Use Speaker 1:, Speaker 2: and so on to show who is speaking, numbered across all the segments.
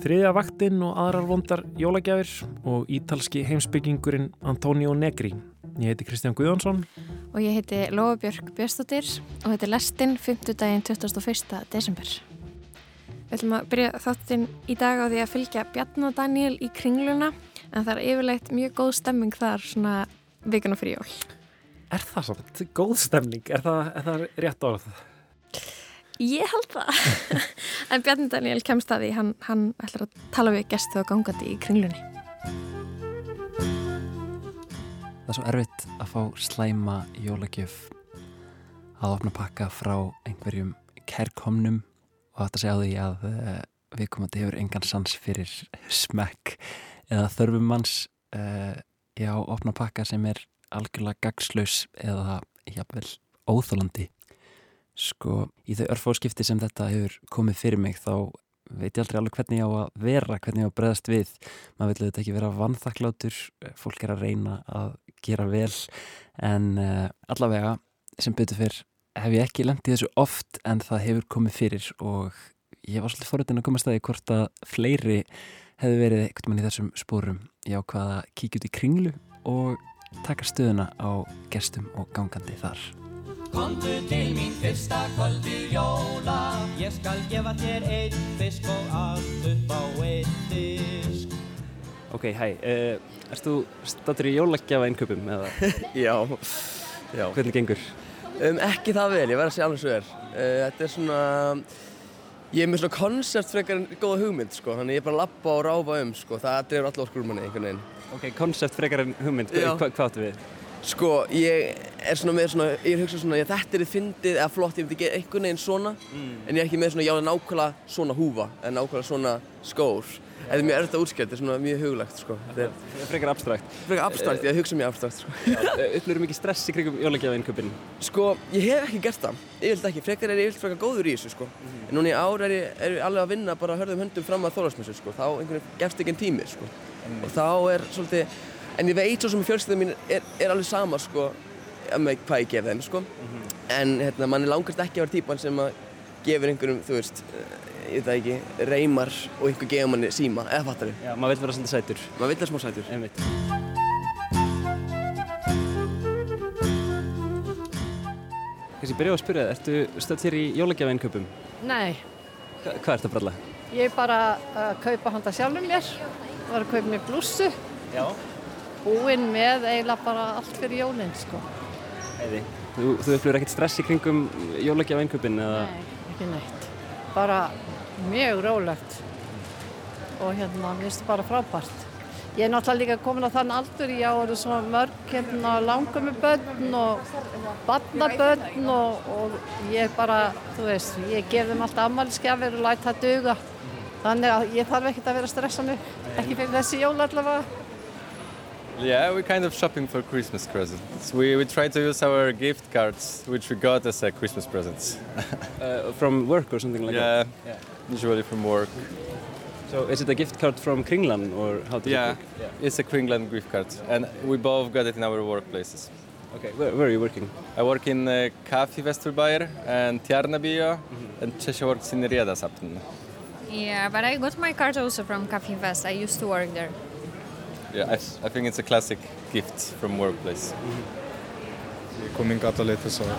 Speaker 1: Þriðja vaktinn og aðrar vondar jólagjafir og ítalski heimsbyggingurinn Antonio Negri. Ég heiti Kristján Guðjónsson.
Speaker 2: Og ég heiti Lóabjörg Björnstóttir og þetta er lestinn 5. daginn 21. desember. Við ætlum að byrja þáttinn í dag á því að fylgja Bjarnar Daniel í kringluna en það er yfirleitt mjög góð stemming þar svona vikuna fyrir jól.
Speaker 1: Er það svona? Góð stemning? Er það, er það rétt orð?
Speaker 2: Ég held það. en Bjarnar Daniel kemst að því, hann, hann ætlar að tala við gestu og gangandi í kringlunni.
Speaker 3: Það er svo erfitt að fá slæma jólagjöf að opna pakka frá einhverjum kærkomnum og þetta segja á því að uh, viðkomandi hefur engan sans fyrir smekk eða þörfum manns uh, já, opna pakka sem er algjörlega gagslaus eða jáfnvel óþólandi sko, í þau örfóskipti sem þetta hefur komið fyrir mig þá veit ég aldrei alveg hvernig ég á að vera hvernig ég á að breðast við. Maður vil auðvitað ekki vera vannþakklátur fólk er að reyna að gera vel. En uh, allavega sem betur fyrr hef ég ekki lendið þessu oft en það hefur komið fyrir. Og ég var svolítið forðin að koma staði hvort að fleiri hefði verið eitthvað mann í þessum spórum ég ákvaða að kíkja út í kringlu og taka stöðuna á gestum og gangandi þar
Speaker 4: Kondu til mín fyrsta kvöldu jóla Ég skal gefa þér einn fisk og allt upp á einn disk
Speaker 3: Ok, hæ, uh, erst þú statur í jólagjafa innköpum eða
Speaker 5: Já, já.
Speaker 3: hvernig gengur?
Speaker 5: Um, ekki það vel, ég verð að segja alveg svo er. Uh, þetta er svona, ég er með svona koncept frekar en góða hugmynd, sko, þannig ég er bara að lappa og ráfa um, sko, það drefur allir orkur um manni einhvern veginn.
Speaker 3: Ok, koncept frekar en hugmynd, hvað áttu við?
Speaker 5: Sko, ég er svona með svona, ég er hugsað svona, já þetta er þið fyndið eða flott, ég myndi gera einhvern veginn svona, en ég er ekki með svona, já það er nákvæmlega svona húfa, en nákvæmlega svona skór. Þetta er mjög að útskjæra, þetta er svona mjög huglægt, sko. Þetta er
Speaker 3: Frekar abstrakt.
Speaker 5: frekar abstrakt, ég hugsa mjög abstrakt, sko.
Speaker 3: Upplýður mikið stress í kringum jólagjafa innköpin?
Speaker 5: Sko, ég hef ekki gert það, yfirleitt ekki, frekar er ég yfirleitt frekar góður í þessu, sko. En núna í ár er ég, er ég alveg að vinna bara hörðum höndum fram að þólasmessu, sko. Þá einhvern veginn gefst ekki en tími, sko. Og þá er svolítið, en ég veit svo sem fjölskyldum mín er, er alveg sama, sko, með hvað ég gef þeim, sko. En hérna, mann er langast ekki að vera típan sem að gefur einhverjum, þú veist, eh, ég veit það ekki, reymar og einhver gefa manni síma, eða fattar við.
Speaker 3: Já, maður vil vera svolítið sætur.
Speaker 5: Maður vill það smá sætur.
Speaker 3: Einmitt. Þessi byrja á að spyrja það, ertu stödd hér í jólagjafa innköpum?
Speaker 6: Nei,
Speaker 3: Hva, hvað ertu að bralla?
Speaker 6: ég er bara að kaupa handa sjálfum mér. Var að kaupa mér blússu,
Speaker 3: Já.
Speaker 6: Búinn með eiginlega bara allt fyrir jólinn, sko.
Speaker 3: Heiði. Þú, þú upplýður ekkert stress í kringum jólagjafa innköpin eða?
Speaker 6: Nei, ekki neitt. Bara mjög rólegt og hérna, mér finnst það bara frábært. Ég er náttúrulega líka komin á þann aldur, ég á vera svona mörg hérna langum með börn og barnabörn og, og ég bara, þú veist, ég gef þeim alltaf ammælisgjafir og læt það duga. Þannig að ég þarf ekkert að vera að stressa mig, ekki fyrir þessi jól allavega.
Speaker 7: Yeah, we're kind of shopping for Christmas presents. We, we try to use our gift cards, which we got as a Christmas presents.
Speaker 3: Uh, from work or something like
Speaker 7: yeah,
Speaker 3: that?
Speaker 7: Yeah, usually from work.
Speaker 3: So is it a gift card from Kringlan or how does
Speaker 7: Yeah,
Speaker 3: it work?
Speaker 7: it's a Kringland gift card, and we both got it in our workplaces.
Speaker 3: Okay, where, where are you working?
Speaker 7: I work in uh, Kafi Vesturbayer and Tjarnabio,
Speaker 3: Mm-hmm.
Speaker 7: and Czesha works in Riedasapten.
Speaker 8: Yeah, but I got my card also from Cafe Fest. I used to work there.
Speaker 7: Yeah, I, I think it's a classic gift from workplace.
Speaker 9: Ég kom yngi alla leið þess að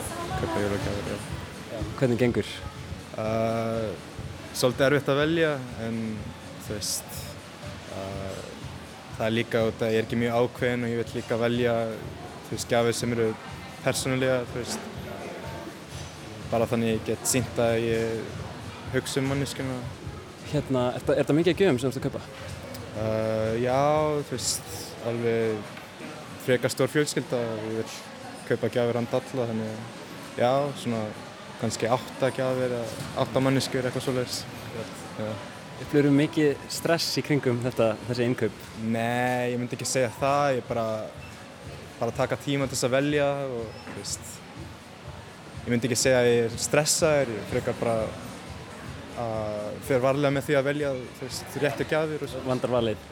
Speaker 9: kaupa jólagjafir, já.
Speaker 3: Hvernig gengur?
Speaker 9: Uh, svolítið erfitt að velja, en þú veist, uh, það er líka út að ég er ekki mjög ákveðin og ég vil líka velja, þú veist, gjafir sem eru persónulega, þú veist, bara þannig ég get sínt að ég hugsa um manneskjuna.
Speaker 3: Hérna, er þetta- er mikið að gjöfum sem þú ert að kaupa?
Speaker 9: Uh, já, þú veist, alveg frekar stór fjölskylda og ég vil kaupa gjafir handa alla, þannig já, svona kannski átta gjafir, átta manneskjur, eitthvað svoleiðis. Já.
Speaker 3: Upplýður mikið stress í kringum þetta, þessi innkaup?
Speaker 9: Nei, ég myndi ekki segja það, ég bara, bara taka tíma til þess að velja og, þú veist, ég myndi ekki segja að ég er stressaður, ég frekar bara að fer varlega með því að velja, veist, réttu gjafir og svo.
Speaker 3: Vandar valið?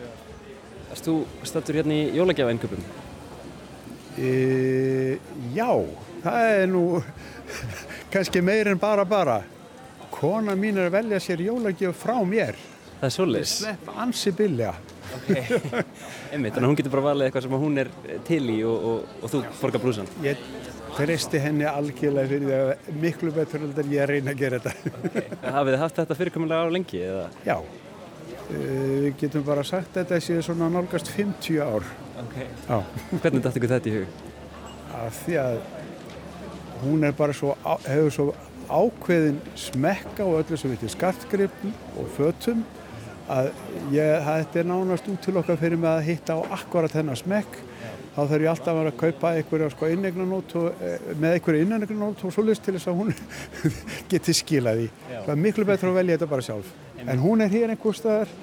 Speaker 3: Erst þú stættur hérna í jólagjafa innkaupunum?
Speaker 10: E, já, það er nú kannski meir en bara bara. Kona mín er að velja sér jólagjöf frá mér
Speaker 3: Það er svoleiðis?
Speaker 10: Ég slepp ansi billega.
Speaker 3: Ok, einmitt, að hún getur bara valið eitthvað sem hún er til í og, og, og þú borgar brúsan.
Speaker 10: Ég treysti henni algjörlega fyrir því að miklu betur en ég reyna að gera þetta.
Speaker 3: Okay. Hafið þið haft þetta fyrirkomulega á lengi? Eða?
Speaker 10: Já, við uh, getum bara sagt að þetta séu svona nálgast 50 ár.
Speaker 3: Ok,
Speaker 10: Já.
Speaker 3: hvernig dætti ykkur þetta í hug?
Speaker 10: Af því að hún er bara svo, hefur svo ákveðin smekka og öllu sem við til skartgripum og fötum að ég, þetta er nánast út til okkar fyrir mig að hitta á akkurat þennan smekk þá þarf ég alltaf að vera að kaupa einhverja sko innegnanót og, eh, með einhverja innegnanót og svoleiðis til þess að hún geti skilað því. Það er miklu betur að velja þetta bara sjálf. En hún er hér einhver staðar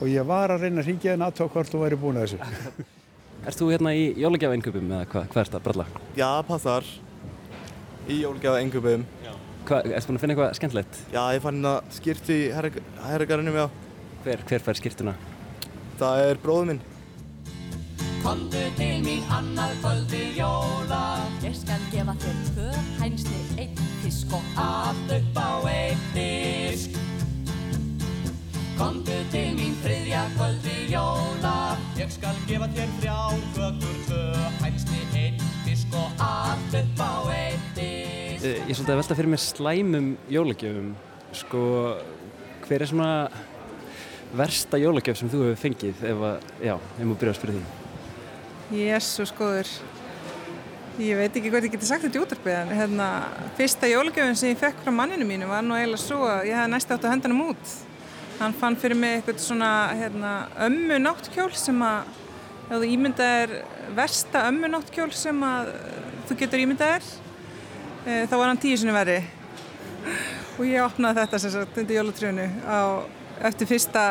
Speaker 10: og ég var að reyna að ringja henni aðtók hvort þú væri búin að þessu.
Speaker 3: Erst þú hérna í jólagjafainköpum eða hvað, hvað er þetta, bralla?
Speaker 11: Já, passar. Í jólgjáða engubum.
Speaker 3: Hvað, erstu búin að finna eitthvað skemmtilegt?
Speaker 11: Já, ég fann hérna skýrt í herragarðinum, já.
Speaker 3: Hver, hver fær skýrtuna?
Speaker 4: Komdu til mín annað kvöldi jóla
Speaker 12: Ég skal gefa þér tvö hænsni, einn fisk og
Speaker 4: Allt upp á einn disk Komdu til mín þriðja kvöldi jóla Ég skal gefa þér þrjár kökur, tvö hænsni, einn fisk og allt upp á einn disk
Speaker 3: Eh, Ég er svolítið að velta fyrir mér slæmum jólagjöfum. Sko, hver er svona versta jólagjöf sem þú hefur fengið ef að, já, ef maður byrja að spyrja því?
Speaker 13: Jésús góður. Ég veit ekki hvað ég geti sagt þetta í útvarpið en hérna, fyrsta jólagjöfun sem ég fekk frá manninu mínu var nú eiginlega svo að ég hef næst átt að henda hann út. Hann fann fyrir mig eitthvað svona hérna, ömmu náttkjól sem að þú ímyndað er versta ömmu náttkjól sem að þú getur ímyndað er e, þá var hann tíu sinni verri og ég opnaði þetta sem sagt undir jólatrjónu á, eftir fyrsta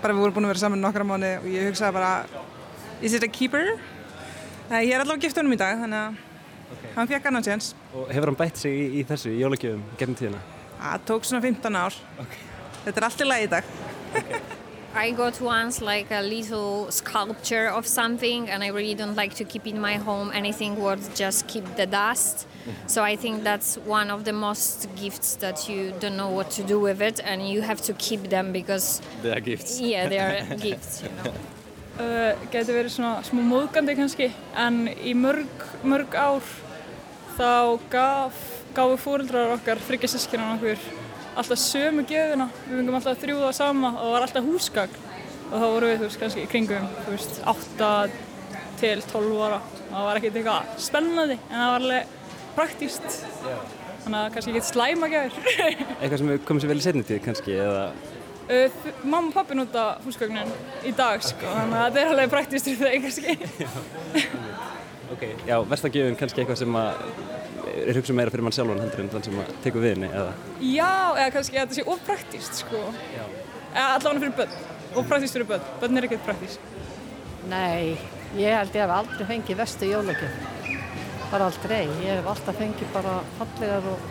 Speaker 13: bara við vorum búin að vera saman nokkra mánu og ég hugsaði bara Is it a keeper? Nei, ég er allavega gift honum í dag, þannig að hann fekk annan séns.
Speaker 3: Og hefur hann bætt sig í, í þessu í jólagjöfum gennum tíðina?
Speaker 13: Það tók svona 15 ár. Þetta er allt í lagi í dag.
Speaker 8: I got once like a little sculpture of something, and I really don't like to keep in my home anything worth just keep the dust. So I think that's one of the most gifts that you don't know what to do with it, and you have to keep them because
Speaker 3: They are gifts.
Speaker 8: yeah, they are gifts. You know.
Speaker 14: Uh, geti verið svona smá móðgandi kannski en í mörg, mörg ár þá gaf, gafu fóreldrar okkar þryggja sískinan okkur alltaf sömu gefina við fengum alltaf þrjú það sama og það var alltaf húsgagn og þá vorum við þú veist kannski í kringum þú veist 8 til 12 ára. Og það var ekkert eitthvað spennandi en það var alveg praktíst þannig að kannski ekki slæma gefir
Speaker 3: Eitthvað sem hefur komið sér vel í setni tíð kannski eða
Speaker 14: mamma og pappi nota húsgögnin í dag sko, þannig að þetta er alveg praktískt fyrir þeim kannski.
Speaker 3: Ok, já, versta gjöfin kannski eitthvað sem að er hugsað meira fyrir mann sjálfan heldur en þann sem að tekur við henni eða
Speaker 14: Já, eða kannski að þetta sé ópraktíst sko. Eða allavega fyrir börn, ópraktíst fyrir börn, börn er ekkert praktíst.
Speaker 6: Nei, ég held ég hef aldrei fengið vestu jólagjöf. Bara aldrei. Ég hef alltaf fengið bara fallegar og,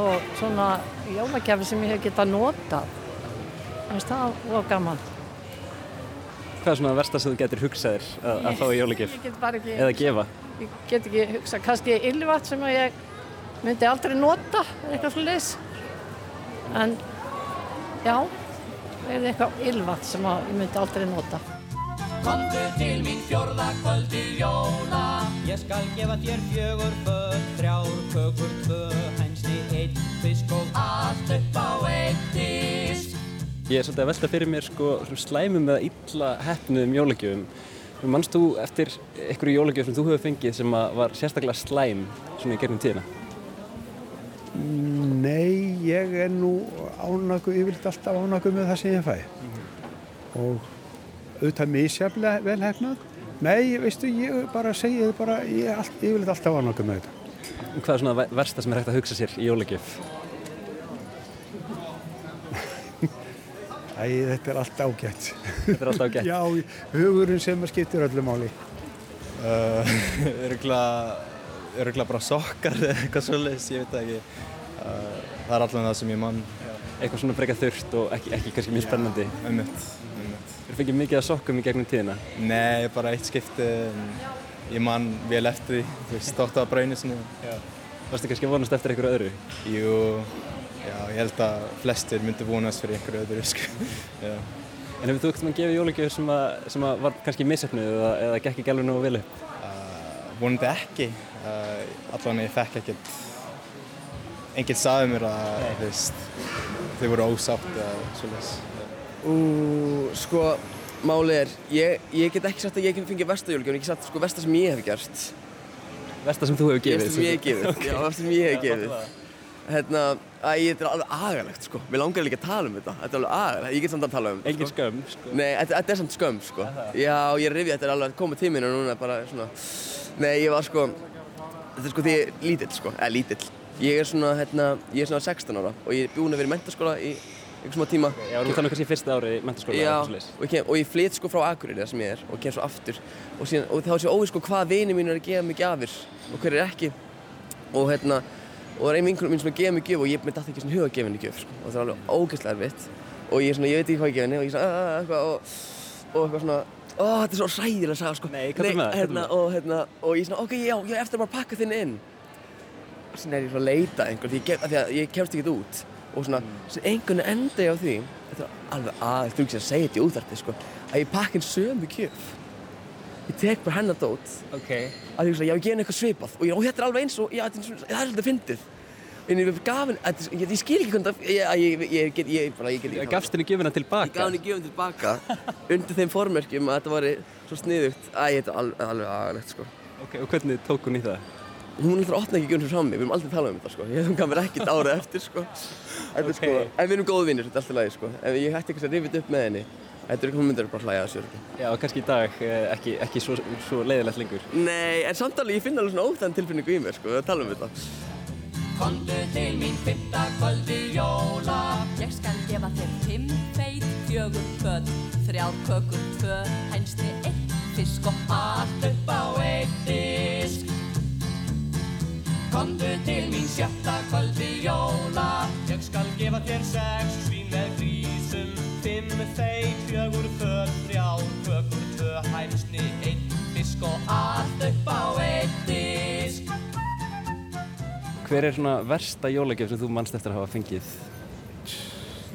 Speaker 6: og svona jólagjöfi sem ég hef getað notað. Það var gaman.
Speaker 3: Hvað er svona það versta sem þú getur hugsaðir að, að fá í jólagjöf?
Speaker 6: Ég get bara ekki...
Speaker 3: Eða gefa?
Speaker 6: Ég get ekki hugsað, kannski ylvat sem að ég myndi aldrei nota, eitthvað svo leys. En já, eða eitthvað ylvat sem að ég myndi aldrei nota.
Speaker 4: Komdu til mín fjórða kvöldi jóla Ég skal gefa þér fjögur föt, þrjár kökur, tvö hænsni, einn fisk og allt upp á einn
Speaker 3: Ég er svolítið að velta fyrir mér sko slæmum eða illa hefnuðum jólagjöfum. Manst þú eftir einhverju jólagjöf sem þú hefur fengið sem var sérstaklega slæm svona í gegnum tíðina?
Speaker 10: Nei, ég er nú ánæggu, yfirleitt alltaf ánæggu með það sem ég fæ. Og auðvitað misjaflega vel hefnað. Nei, veistu, ég bara segi þið bara, ég allt, yfirleitt alltaf ánæggu með þetta.
Speaker 3: Hvað er svona versta sem er hægt að hugsa sér í jólagjöf?
Speaker 10: Æ, þetta er allt ágætt.
Speaker 3: Þetta er allt ágætt?
Speaker 10: Já, hugurinn sem að skiptir öllu máli.
Speaker 11: Uh, Öruglega bara sokkar eða eitthvað svolítið, ég veit það ekki. Uh, það er allavega það sem ég mann.
Speaker 3: Eitthvað svona frekar þurft og ekki, ekki kannski mjög spennandi?
Speaker 11: Ummitt, ummitt.
Speaker 3: Þú fengið mikið að sokkum í gegnum tíðina?
Speaker 11: Nei, bara eitt skipti. Ég mann vel eftir því, þú veist, stótt á bræni sinni.
Speaker 3: Varstu kannski að vonast eftir einhverju öðru?
Speaker 11: Jú,
Speaker 9: Já, ég held að flestir myndi vonast fyrir einhverju öðru, sko.
Speaker 3: En hefur þú ekkert maður gefið jólagjöf sem, að, sem að var kannski missefnuð eða, eða gekk ekki alveg nógu vel upp?
Speaker 9: Uh, vonandi ekki. Uh, allan ég fekk ekkert, enginn saði mér að, þú veist, þau voru ósátt eða svolítið.
Speaker 5: Ú, sko, málið er, ég, ég get ekki sagt að ég hef fengið vestajólgjöf, en ég get sagt sko versta sem ég hef gert.
Speaker 3: Versta sem þú hefur gefið?
Speaker 5: Versta sem ég hef gefið, já, versta sem ég hef gefið. Hérna, ég, þetta er alveg agalegt, sko. Mér langar líka að tala um þetta. Þetta er alveg agalegt. Ég get samt að tala um þetta,
Speaker 3: Engin skömm, sko.
Speaker 5: Nei, þetta, þetta er samt skömm, sko. Já, ég rifja, þetta er alveg komið tíminu og núna bara svona... Nei, ég var sko... Þetta er sko því ég er lítill, sko. Eða lítill. Ég er svona, hérna, ég er svona 16 ára og ég er búinn að vera í mentaskóla í einhvern svona tíma.
Speaker 3: Já, þú þannig kannski fyrsta ári í mentaskóla
Speaker 5: Já, og ég, kem, og ég flyt sko frá Akureyri það sem ég er og kem svo aftur og, síðan, og þá sé óvið sko hvað vini mín er að gefa mig gafir og hver er ekki og hérna og það er ein vinkunum mín sem er að gefa mig gjöf og ég með dætti ekki svona huga að gefa henni gjöf sko. og það er alveg ógeðslega erfitt og ég, svona, ég veit ekki hvað ég gefa henni og ég svona "Ah, eitthvað og, og eitthvað svona ó þetta er svo ræðilega að sagða sko
Speaker 3: Nei, hvað er með það?
Speaker 5: hérna, og, hérna, og ég svona ok já, ég er eftir bara að pakka þinn inn og svona er ég svona að leita einhvern því ég, því að ég kemst ekki út og svona, mm. einhvern veginn enda ég á því þetta er alveg aðeins, þú ekki að segja þetta í útvarti sko, að ég pakka inn sömu gjöf ég tek bara hennar dót.
Speaker 3: Okay.
Speaker 5: að ég, ég hef gefið eitthvað svipað. Og, ég, þetta er alveg eins og já, þetta er, er svolítið fyndið. En ég gaf henni, þetta ég, ég skil ekki hvernig ég, ég, ég, get, ég, bara, ég get
Speaker 3: Ég gafst henni gjöfina tilbaka?
Speaker 5: ég gaf henni gjöfin tilbaka undir þeim formerkjum að þetta var svo sniðugt. Að þetta er alveg, alveg agalegt sko.
Speaker 3: Ok, og hvernig tók hún í það?
Speaker 5: hún ætlar að opna ekki gjöfin frá mig, við erum aldrei talað um þetta sko. Ég hef gaf mér ekkert árið eftir sko. Er sko, en við erum góð vinnir, þetta er alltaf lagi sko. Ef ég hætti ekki að rifja þetta upp með henni þetta er hún myndir bara hlæja að sér
Speaker 3: Já, kannski í dag eh, ekki, ekki svo, svo leiðilegt lengur.
Speaker 5: Nei, en samt alveg, ég finn alveg svona óþægn tilfinningu í mér sko, við tala um þetta.
Speaker 4: Komdu til mín fymta kvöldi jóla.
Speaker 12: Ég skal gefa þér fimm feit, fjögur föt Þrjár kökur, tvö, hænsni, eitt fisk og
Speaker 4: Allt upp á eitt disk. Komdu til mín sjötta kvöldi jóla. Ég skal gefa þér sex svín með grísum Fimm feit, fjögur föt, þrjár kökur, tvö hæmsni, einn fisk og allt upp á eitt disk
Speaker 3: Hver er svona versta jólagjöf sem þú mannst eftir að hafa fengið?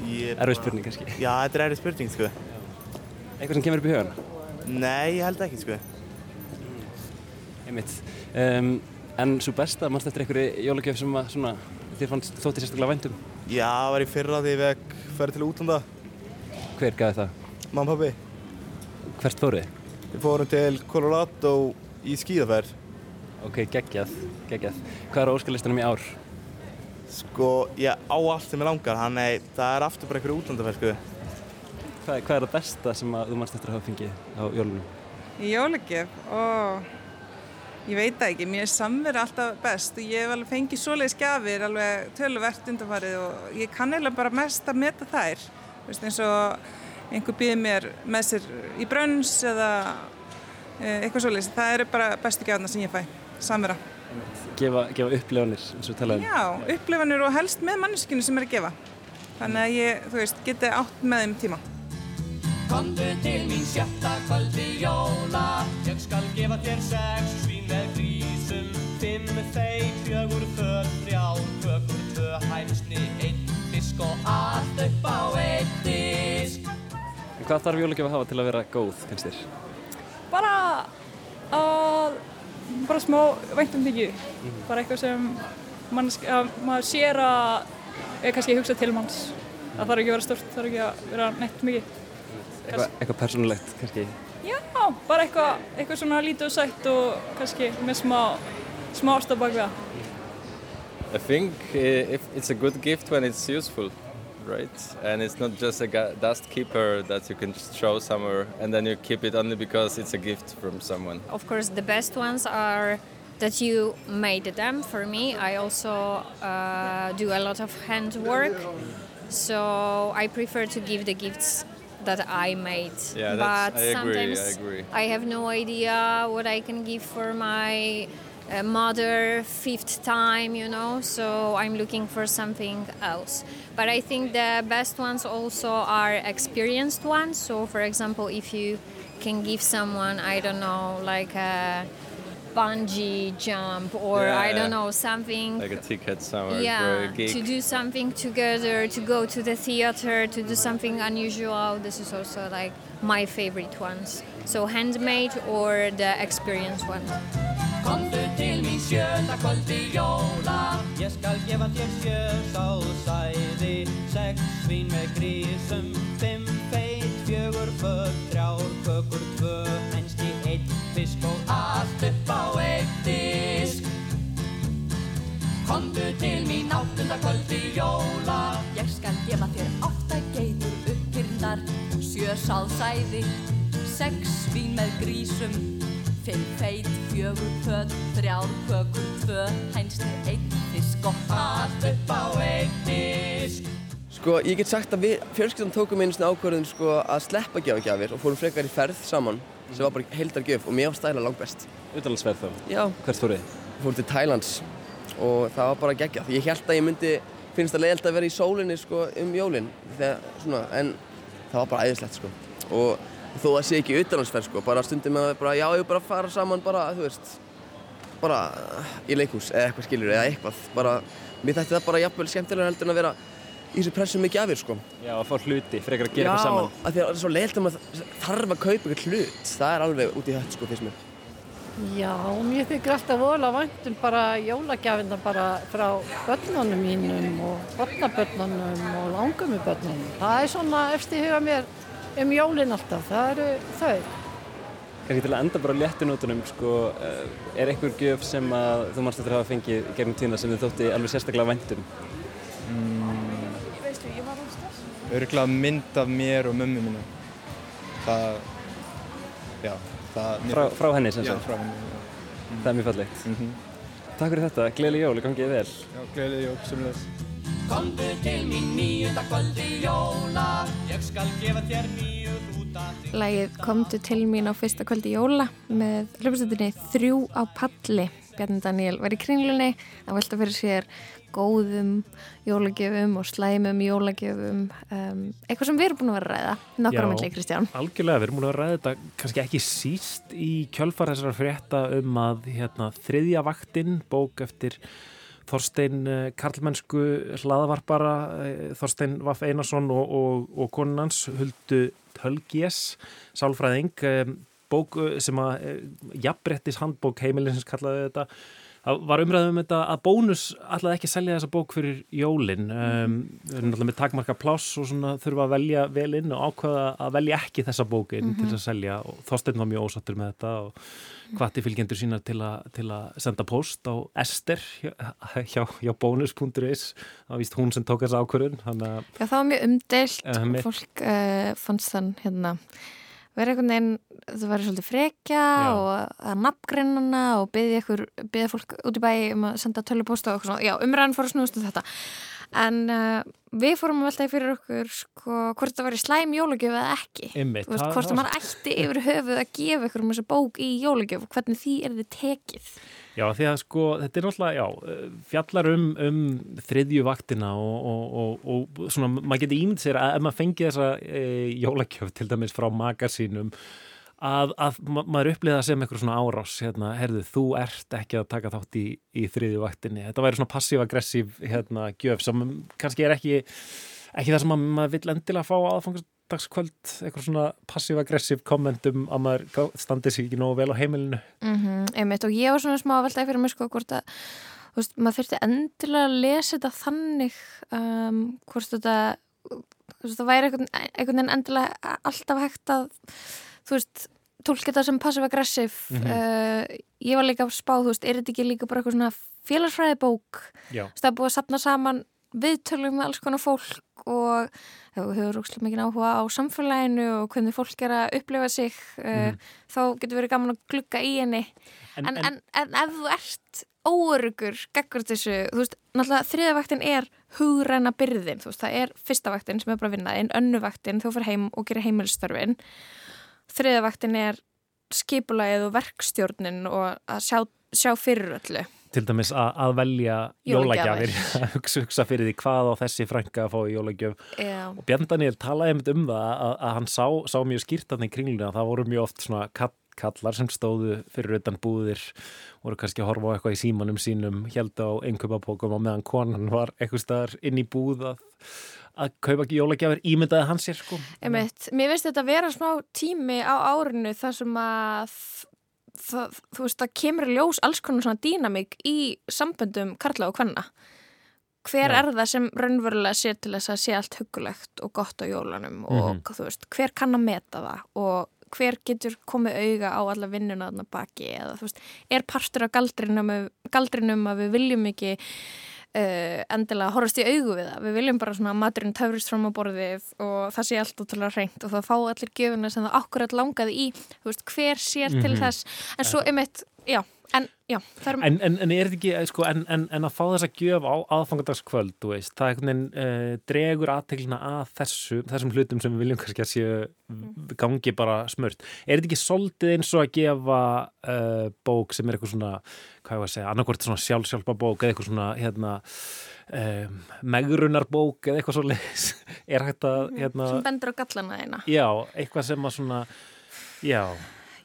Speaker 15: Er
Speaker 3: Erfið spurning kannski.
Speaker 15: Já, þetta er erfið spurning, sko.
Speaker 3: Eitthvað sem kemur upp í hugan?
Speaker 15: Nei, ég held ekki, sko.
Speaker 3: Einmitt. Um, en svo besta, mannst eftir einhverju jólagjöf sem að, svona, þér fannst þótti sérstaklega væntum?
Speaker 15: Já, það var í fyrra því ég vekk ferði til útlanda.
Speaker 3: Hver gaði það?
Speaker 15: Mamma og pappi.
Speaker 3: Hvert fóruð?
Speaker 15: Við fórum til Colorado í skíðaferð.
Speaker 3: Ok, geggjað, geggjað. Hvað er óskalistanum í ár?
Speaker 15: Sko, ég á allt sem ég langar, þannig það er aftur bara einhverju útlandaferð, sko.
Speaker 3: Hvað, hvað er það besta sem að þú mannst eftir að hafa fengið á jólunum?
Speaker 13: Í jólagjöf, ó, ég veit það ekki, mér er samverið alltaf best og ég hef alveg fengið svoleiðis gjafir alveg töluvert undanfarið og ég kann eiginlega bara mest að meta þær, veist, eins og einhver býði mér með sér í brönns eða eh, eitthvað svoleiðis, það eru bara bestu gjafna sem ég fæ, samvera.
Speaker 3: Gefa, gefa upplifanir, eins og talaðum.
Speaker 13: Já, upplifanir og helst með manneskinu sem er að gefa, þannig að ég, þú veist, geti átt með þeim tíma.
Speaker 4: Komdu til mín sjötta kvöldi jóla Ég skal gefa þér sex svín með grísum Fimm feit, fjögur föt, þrjár kökur, tvö hæmsni, einn fisk og allt upp á
Speaker 3: En hvað þarf jólagjöf að hafa til að vera góð, finnst þér?
Speaker 14: Bara að, bara smá væntum þykju. Bara eitthvað sem mannesk, að maður sér að kannski hugsa til manns. Það þarf ekki að vera stort, það þarf ekki að vera neitt mikið.
Speaker 3: Eitthvað, eitthvað persónulegt, kannski?
Speaker 14: Já, bara eitthvað, eitthvað svona lítið og sætt og kannski með smá, smá ást á bak við það.
Speaker 7: I think if it's a good gift when it's useful, right? And it's not just a dust keeper that you can just throw somewhere and then you keep it only because it's a gift from someone.
Speaker 8: Of course, the best ones are that you made them. For me, I also uh, do a lot of handwork, so I prefer to give the gifts that I made.
Speaker 7: Yeah,
Speaker 8: but
Speaker 7: that's- I agree, I
Speaker 8: sometimes
Speaker 7: agree.
Speaker 8: I have no idea what I can give for my uh, mother fifth time, you know. So I'm looking for something else. But I think the best ones also are experienced ones. So, for example, if you can give someone, I don't know, like a bungee jump or
Speaker 7: Yeah,
Speaker 8: I don't know something
Speaker 7: Like a ticket somewhere a
Speaker 8: yeah to do something together to go to the theater to do something unusual this is also like my favorite ones so handmade or the experienced one
Speaker 4: Komdu til mín sjönda kvöldi jóla.
Speaker 16: Ég skal gefa þér sjö sá sæði Sex svín með grísum Fimm feit, fjögur föt Þrjár kökur, tvö Hænski, einn fisk og
Speaker 4: allt upp á eitt disk. Komdu til mín áttunda kvöldi jóla. Ég skal gefa þér átta geitur uppkyrndar Sjö sálsæði Sex svín með grísum Fimm feit, fjögur pött Þrjár kökur, tvö Hænsti, einn fisk og allt upp á eitt disk
Speaker 5: Sko, ég get sagt að við fjölskyldan tókum einu svona ákvörðun sko að sleppa gjafagjafir og fórum frekar í ferð saman sem var bara heildar gjöf og mér var stæla langt best.
Speaker 17: Utanlandsferð þá?
Speaker 5: Já.
Speaker 17: Hvert fóruð þið?
Speaker 5: Fórum til Thailands og það var bara geggjað. Ég held að ég myndi finnst það leiðilt að vera í sólinni sko um jólinn þegar svona, en það var bara æðislegt sko. Og þó að sé ekki utanlandsferð sko, bara stundum með að bara, já, ég bara fara saman bara, þú veist, bara í leikhús eða eitthvað skiljur eða eitthvað. Bara, mér þætti það bara jafnvel skemmtilega heldur en að vera í þessu pressu með gjafir sko.
Speaker 17: Já, að fá hluti, frekar að gera eitthvað
Speaker 5: Já,
Speaker 17: saman.
Speaker 5: af því að það er svo leilt að maður þarf að kaupa eitthvað hlut. Það er alveg út í hött, sko, finnst mér.
Speaker 6: Já, mér þykir alltaf vola væntum bara jólagjafinna bara frá börnunum mínum og börnabörnunum og langömu um jólin alltaf, það eru þau.
Speaker 17: Kannski til að enda bara á léttunótunum, sko, eh, er einhver gjöf sem að þú mannst eftir að hafa fengið gegnum tíðina sem þið þótti alveg sérstaklega væntum?
Speaker 9: Örgulega mynd af mér og mömmu mínu. Það, já, það...
Speaker 17: Frá, frá henni sem
Speaker 9: Já,
Speaker 17: sagt?
Speaker 9: frá henni. já.
Speaker 17: Það er mjög fallegt. Takk fyrir þetta, gleðileg jól, gangið vel.
Speaker 9: Já, gleðileg jól, semlega.
Speaker 4: Komdu til mín níunda kvöldi jóla
Speaker 16: Ég skal gefa þér nýju hrúta
Speaker 2: Lægið Komdu til mín á fyrsta kvöldi jóla með hljómsveitinni Þrjú á palli. Bjarni Daniel var í kringlunni að velta fyrir sér góðum jólagjöfum og slæmum jólagjöfum. Um, eitthvað sem við erum búin að vera að ræða. Nokkra
Speaker 1: Já,
Speaker 2: myndli, Kristján.
Speaker 1: Algjörlega, við erum múin að ræða þetta kannski ekki síst í kjölfar þessara frétta um að hérna, þriðja vaktinn, bók eftir Þorstein eh, Karlmennsku hlaðavarpara, eh, Þorstein Vaff Einarsson og, og, og konun hans Huldu Tölgjes, sálfræðing, eh, bók sem að jafnbrettis handbók heimilinsins kallaði þetta Það var umræðum um þetta að bónus alltaf ekki selja þessa bók fyrir jólin. Um, erum alltaf með takmarka pláss og svona þurfa að velja vel inn og ákvaða að velja ekki þessa bók inn til
Speaker 2: Mhm.
Speaker 1: að selja. Og Þorsteinn var mjög ósattur með þetta og hvati fylgjendur sína til, a, til að senda post á Ester hjá, hjá, hjá bónus.is var víst hún sem tók þessa ákvörðun
Speaker 2: Já, það var mjög umdeilt
Speaker 1: mitt-
Speaker 2: fólk uh, fannst þann hérna vera einhvern veginn, það var svolítið frekja
Speaker 1: Já.
Speaker 2: og að nafngrinnana og byggja ykkur, byggja fólk út í bæ um að senda tölupósta og eitthvað svona, já, umræðan fór að snúast um þetta. En uh, við fórum að veltaði fyrir okkur sko, hvort það var í slæm jólagjöf eða ekki.
Speaker 1: Einmitt,
Speaker 2: Þú veist, hvort
Speaker 1: það
Speaker 2: að maður ætti yfir höfuð að gefa ykkur um þessa bók í jólagjöf og hvernig því er þið tekið
Speaker 1: Já, því að sko, þetta er náttúrulega, já, fjallar um, um þriðju vaktina og, og, og, og svona, maður getur ímynd sér að ef maður fengi þessa e, jólakjöf til dæmis frá magasínum að, að ma maður uppliða sem eitthvað svona árás, hérna, herðu, þú ert ekki að taka þátt í, í þriðju vaktinni. Þetta væri svona passiv-aggressív, hérna, gjöf sem kannski er ekki, ekki það sem maður, vill endilega fá aðfangstagskvöld, eitthvað svona passiv-aggressív kommentum að maður standi sig ekki nógu vel á heimilinu.
Speaker 2: mm einmitt og ég var svona smá að veltaði fyrir mig sko hvort að veist, maður þurfti endilega að lesa þetta þannig um, hvort þetta veist, það væri einhvern, einhvern veginn endilega alltaf hægt að þú veist, tólka þetta sem passive-aggressive
Speaker 1: Mhm.
Speaker 2: uh, ég var líka að spá, þú veist, er þetta ekki líka bara eitthvað svona félagsfræðibók það er búið að sapna saman viðtölum með alls konar fólk og þú hefur úrslega mikið áhuga á samfélaginu og hvernig fólk er að upplifa sig uh,
Speaker 1: Mhm.
Speaker 2: þá getur verið gaman að glugga í henni.
Speaker 1: En-
Speaker 2: en, en,
Speaker 1: en-
Speaker 2: ef þú ert óörugur geggur þessu, þú veist, náttúrulega þriðavaktin er hugræna byrðin þú veist, það er fyrsta vaktin sem er bara að vinna en önnuvaktin þú fyrir heim og gerir heimilstörfin þriðavaktin er skipulagið og verkstjórnin og að sjá, sjá fyrir öllu
Speaker 1: til dæmis að, að velja
Speaker 2: Jólagjafir.
Speaker 1: að hugsa, hugsa fyrir því hvað á þessi frænka að fá í jólagjöf
Speaker 2: Já.
Speaker 1: og Björn Daniel talaði einmitt um það að, að hann sá, sá mjög skýrt að í kringluna að það voru mjög oft svona kall, kallar sem stóðu fyrir utan búðir voru kannski að horfa á eitthvað í símanum sínum held á einköpapókum og meðan konan var eitthvað staðar inn í búð að, að kaupa ekki jólagjafir ímyndaði hans sér sko.
Speaker 2: Mér finnst þetta að vera smá tími á árinu þar sem að það, þú veist, það kemur ljós alls konar svona dýnamík í samböndum Karla og Kvenna hver
Speaker 18: Já.
Speaker 2: er það sem raunverulega sér til þess að sé allt hugulegt og gott á jólanum og
Speaker 18: Mhm.
Speaker 2: þú veist, hver kann að meta það og hver getur komið auga á alla vinnuna þarna baki eða þú veist, er partur af galdrinum, galdrinum að við viljum ekki uh, endilega horfast í augu við það. Við viljum bara svona að maturinn töfrist fram á borðið og það sé allt útrúlega reynd og það fá allir gefuna sem það akkurat langaði í. Þú veist, hver sér til
Speaker 1: Mhm.
Speaker 2: þess? En svo einmitt, já, en já það er,
Speaker 1: En, en, en er þetta ekki, eh, sko, en, en, en að fá þessa gjöf á aðfangadagskvöld, það einhvern veginn uh, dregur aðteglina að þessu, þessum hlutum sem við viljum kannski að séu gangi bara smurt. Er þetta ekki soldið eins og að gefa uh, bók sem er eitthvað svona, hvað ég var að segja, annarkvort svona sjálfsjálfa bók eða eitthvað svona, hérna, um, megrunar bók eða eitthvað svo leiðis, er hægt að, hérna,
Speaker 2: sem bendur á gallana þeina
Speaker 1: já, eitthvað sem að svona, já,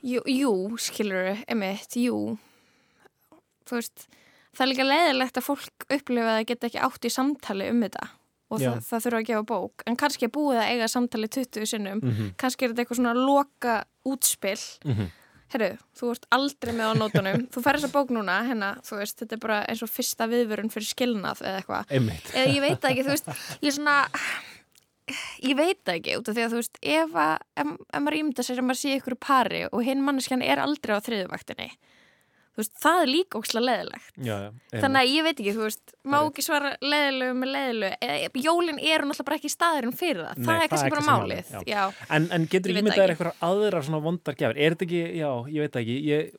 Speaker 2: Jú, jú skilur við, einmitt, jú veist það er líka leiðilegt að fólk upplifa að geta ekki átt í samtali um þetta og það, það þurfa að gefa bók. En kannski er búið að eiga samtali 20 sinnum
Speaker 18: Mhm.
Speaker 2: kannski er þetta eitthvað svona loka útspill
Speaker 18: Mhm.
Speaker 2: herru, þú ert aldrei með á nótunum. Þú fær þessa bók núna, hérna, þú veist þetta er bara eins og fyrsta viðvörun fyrir skilnað eða eitthvað, eða ég veit ekki þú veist, ég er svona ég veit ekki út af því að þú veist ef, að, ef, ef maður ímynda sér að maður sé ykkur pari og hinn manneskjan er aldrei á þriðuvaktinni þú veist, það er líka ókslega leðilegt
Speaker 1: já,
Speaker 2: þannig að ég veit ekki, þú veist má ekki svara leðilegu með leðilegu jólin eru náttúrulega bara ekki staðurinn fyrir það það er kannski bara málið.
Speaker 1: En, en getur
Speaker 2: Ég veit
Speaker 1: ímyndað
Speaker 2: það ekki.
Speaker 1: eitthvað aðra svona vondar gjafir? Er þetta ekki, já, ég veit ekki, ég,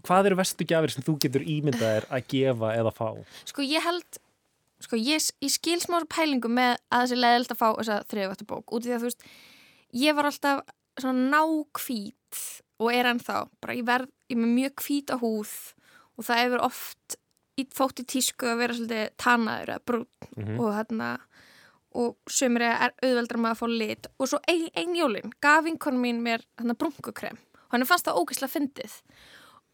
Speaker 1: hvað eru vestu gjafir sem þú getur ímyndað er að gefa eða fá?
Speaker 2: sko ég held sko ég, ég skil smá pælingu með að þessi leðilt að fá þessa þriðvættu bók út í því að þú veist ég var alltaf svona nákvít og er ennþá, bara ég verð ég með mjög hvíta húð og það hefur oft þótt í tísku að vera svolítið tanaður eða brún
Speaker 18: Mhm.
Speaker 2: og hérna og sömur er auðveldra með að fá lit. Og svo ein, ein jólin gaf vinkonum mín mér hérna brunkukrem og hann fannst það ógeðslega fyndið.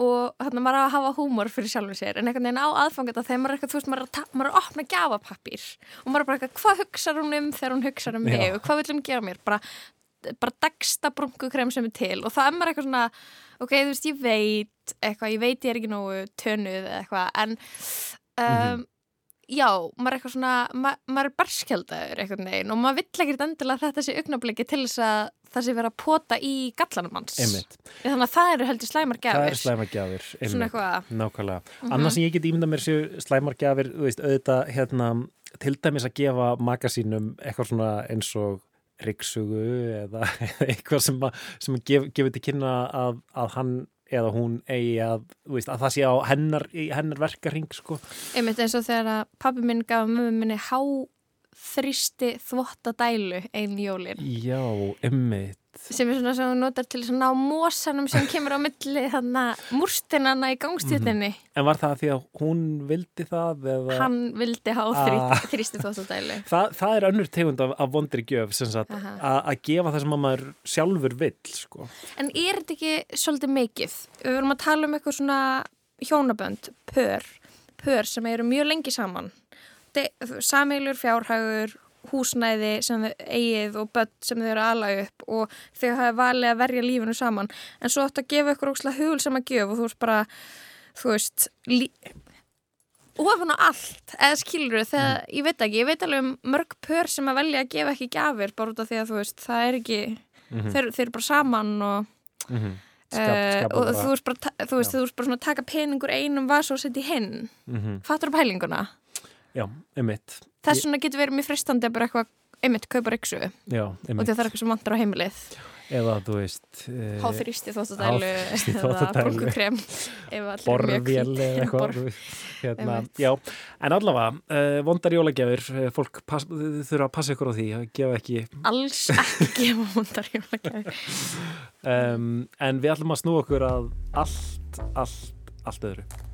Speaker 2: Og hérna maður að hafa húmor fyrir sjálfum sér en einhvern veginn á aðfangata þegar maður er eitthvað, þú veist, maður maður er að opna gjafapappír og maður er bara eitthvað, hvað hugsar hún um þegar hún hugsar um mig og hvað vil hún gefa mér? Bara, bara dagsta brunkukrem sem er til og það er maður eitthvað svona ok, þú veist, ég veit eitthvað, ég veit ég er ekki nógu tönuð eitthvað en um, já, maður er eitthvað svona ma maður er barskjaldaður eitthvað neginn og maður vill ekkert endilega þetta sé augnabliki til þess að það sé vera að pota í gallanum hans þannig að það eru heldur slæmar
Speaker 1: Það
Speaker 2: gafir
Speaker 1: er slæmar gjafir.
Speaker 2: Svona
Speaker 1: einmitt.
Speaker 2: eitthvað.
Speaker 1: Nákvæmlega.
Speaker 2: Mhm.
Speaker 1: Annars sem ég get ímyndað mér séu slæmar gjafir, þú veist, auðvitað, hérna, til dæmis að gefa magasínum eitthvað svona eins og ryggsugu eða eða eitthvað sem, að, sem gef, gefur til kynna að, að hann eða hún eigi að, veist, að það sé á hennar, hennar verkarring, sko.
Speaker 2: einmitt eins og þegar að pabbi minn gaf mömmu minni há þrýsti þvottadælu einn jólin
Speaker 1: Já, emmitt.
Speaker 2: sem er svona sem hún notar til að ná mósanum sem kemur á milli þannig múrstinana í gangstíðinni
Speaker 1: En var það því að hún vildi það eða?
Speaker 2: hann vildi há
Speaker 1: Ah.
Speaker 2: þrýsti þvottadælu
Speaker 1: Það, það er önnur tegund af, af vondri gjöf sem sagt,
Speaker 2: Aha.
Speaker 1: að að gefa það sem að maður sjálfur vill sko.
Speaker 2: En er þetta ekki svolítið mikið? Við verum að tala um eitthvað svona hjónabönd, pör, pör sem eru mjög lengi saman. Samilur fjárhagur, húsnæði sem þau eigið og börn sem þau eru að ala upp og þau hafa valið að verja lífinu saman. En svo áttu að gefa ykkur ókslega hugul sem að gjöf og þú veist bara, þú veist, ofan á allt, eða skilur þau, þegar, ég veit ekki, ég veit alveg um mörg pör sem að velja að gefa ekki gjafir bara út af því að þú veist, það er ekki,
Speaker 18: Mhm.
Speaker 2: þeir, þeir eru bara saman og
Speaker 1: Mhm.
Speaker 2: Uh,
Speaker 1: skapa
Speaker 2: og
Speaker 1: bara-
Speaker 2: þú veist bara, þú veist, þú veist bara svona að taka peningur einum vas og setja hinn
Speaker 1: Mhm.
Speaker 2: fattur pælinguna
Speaker 1: Já, einmitt.
Speaker 2: þess vegna getur verið mjög fristandi að bara eitthvað einmitt kaupa ryksu
Speaker 1: Já,
Speaker 2: og það er eitthvað sem vantar á heimilið.
Speaker 1: Eða, þú veist... eh,
Speaker 2: háþrýsti þóttadælu eða
Speaker 1: Borvél
Speaker 2: hvítir.
Speaker 1: eða eitthvað hérna. Já, en allavega uh, vondar jólagjafir, uh, fólk þurfa að passa ykkur á því að gefa ekki
Speaker 2: alls ekki gefa vondar jólagjafir.
Speaker 1: Um, en við ætlum að snú okkur að allt, allt, allt öðru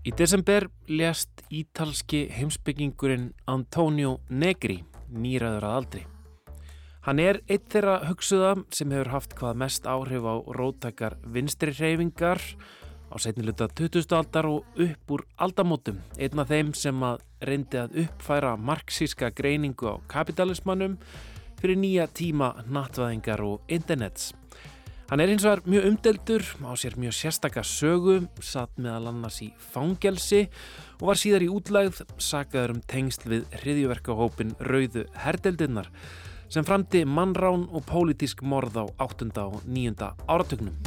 Speaker 1: Í desember lést ítalski heimsbyggingurinn Antonio Negri nýraður að aldri. Hann er eitt þeirra hugsuða sem hefur haft hvað mest áhrif á róttakar vinstri hreyfingar á setniluta 20. aldar og upp úr aldamótum. Einn af þeim sem að reyndi að uppfæra marxíska greiningu á kapitalismannum fyrir nýja tíma nattvæðingar og internets. Hann er eins og er mjög umdeldur, á sér mjög sérstakar sögu, satt meðal annars í fangelsi og var síðar í útlægð, sagaður um tengsl við hriðjuverkahópin Rauðu herdeldinnar sem framti mannrán og pólitísk morð á 8. og 9. áratögnum.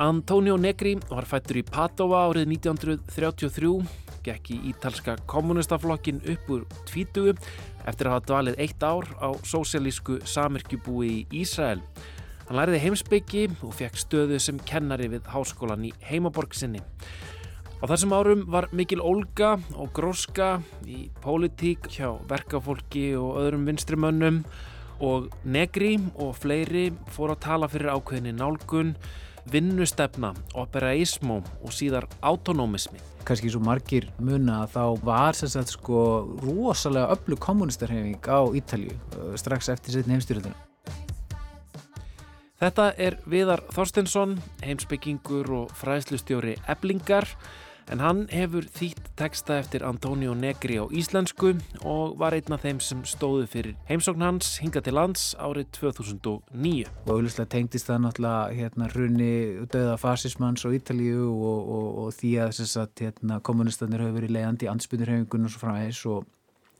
Speaker 1: Antonio Negri var fættur í Padova árið 1933, gekk í ítalska kommunistaflokkin upp úr tvítugu eftir að hafa dvalið eitt ár á sósialísku samirkjubúi í Ísrael. Hann læriði heimsbyggi og fekk stöðu sem kennari við háskólan í heimaborg sinni. Á þessum árum var mikil olga og gróska í pólitík hjá verkafólki og öðrum vinstrimönnum og negri og fleiri fór að tala fyrir ákveðinni nálgun, vinnustefna, operaísmó og síðar autonómismi.
Speaker 18: Kanski svo margir muna að þá var sem sagt sko rosalega öllu kommunistarhefing á Ítalju strax eftir setni heimstyrjöldinu.
Speaker 1: Þetta er Viðar Þorstensson, heimsbyggingur og fræðslustjóri eblingar en hann hefur þýtt teksta eftir Antonio Negri á íslensku og var einn af þeim sem stóðu fyrir heimsókn hans hinga til lands árið 2009.
Speaker 18: Og auðvitað tengdist það náttúrulega hérna hrunni döða fasismans á Ítalíu og, og, og því að sagt, hérna, kommunistanir hafa verið leiðandi í ansbyrnirhefingunum og svo framvegs og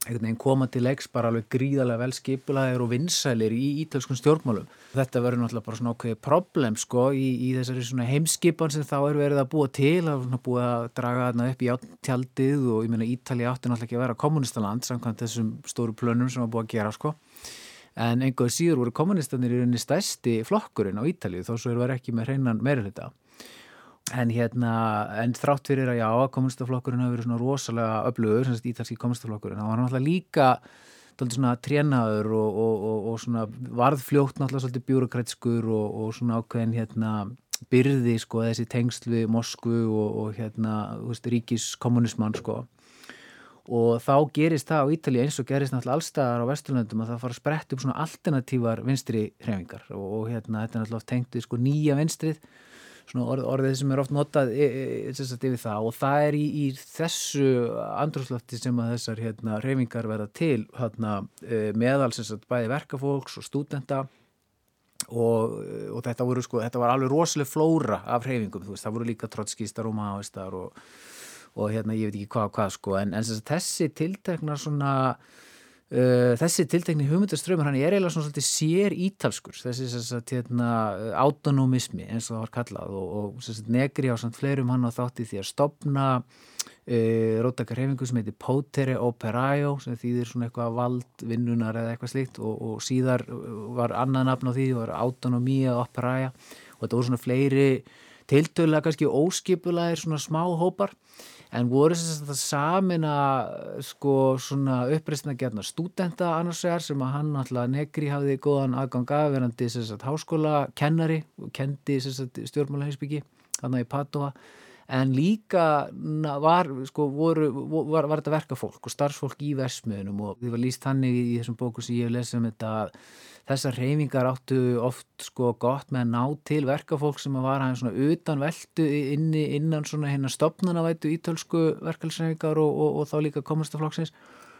Speaker 18: einhvern veginn koma til leiks bara alveg gríðarlega vel skipulaðir og vinsælir í ítalskun stjórnmálum. Þetta verður náttúrulega bara svona okkur problem sko í, í þessari svona heimskipan sem þá er verið að búa til, að búa að draga þarna upp í áttjaldið og ég meina Ítali átti náttúrulega ekki að vera kommunistaland samkvæmt þessum stóru plönum sem var búið að gera sko. En einhverju síður voru kommunistanir í rauninni stæsti flokkurinn á Ítali þó svo er verið ekki með hreinan meirulita. En hérna, en þrátt fyrir að já, kommunistaflokkurinn hafi verið svona rosalega öflugur, sagt ítalski kommunistaflokkurinn, það var náttúrulega líka doldið svona trénaður og, og, og, og svona varðfljótt náttúrulega svolítið bjúrokrætskur og svona ákveðin hérna byrði sko þessi tengsl við Moskvu og hérna, þú veist, ríkiskommunismann sko. Og þá gerist það á Ítali eins og gerist náttúrulega allstaðar á Vesturlöndum að það fara að spretta upp svona alternatívar vinstri hrefingar og hérna þetta er náttúrulega tengt við sko nýja vinstrið. svona orð, orðið sem er oft notað e, e, yfir það. Og það er í, í þessu andrúrslöfti sem að þessar hérna, reyfingar verða til hérna, meðal sagt, bæði verkafólks og stúdenta. Og, og þetta, voru, sko, þetta var alveg rosalega flóra af reyfingum, veist, það voru líka trotskistar og maoistar og, og hérna ég veit ekki hvað hvað sko. En, en þessi tiltekna svona þessi tiltekni hugmyndaströymur hann er eiginlega svona svolítið sér ítalskur þessi hérna, autonomismi eins og það var kallað og, og sagt, negri á samt fleirum hann á þátti því að stopna uh, róttakarhefingu sem heitir Potere Operaio sem þýðir svona eitthvað vald vinnunar eða eitthvað slíkt og, og síðar var annað nafn á því var Autonomia Operaia. Og þetta voru svona fleiri tiltölulega kannski óskipulæðir svona smá hópar en voru þess að samin að sko svona uppreistna gerna stúdenta annars vegar sem að hann alltaf negri hafiði góðan aðgang af verandi þess að háskóla kennari og kendi stjórnmála heimsbyggi hann að í Padova en líka var, sko, voru, var, var þetta verkafólk og starfsfólk í versmiðunum og því var líst þannig í þessum bóku sem ég hef lesið um þetta þessar reyfingar áttu oft sko gott með að ná til verkafólk sem var aðeins svona utan veldu inni, innan svona hérna stopnanavætu ítölsku verkalsreyfingar og, og, og þá líka komastaflokksins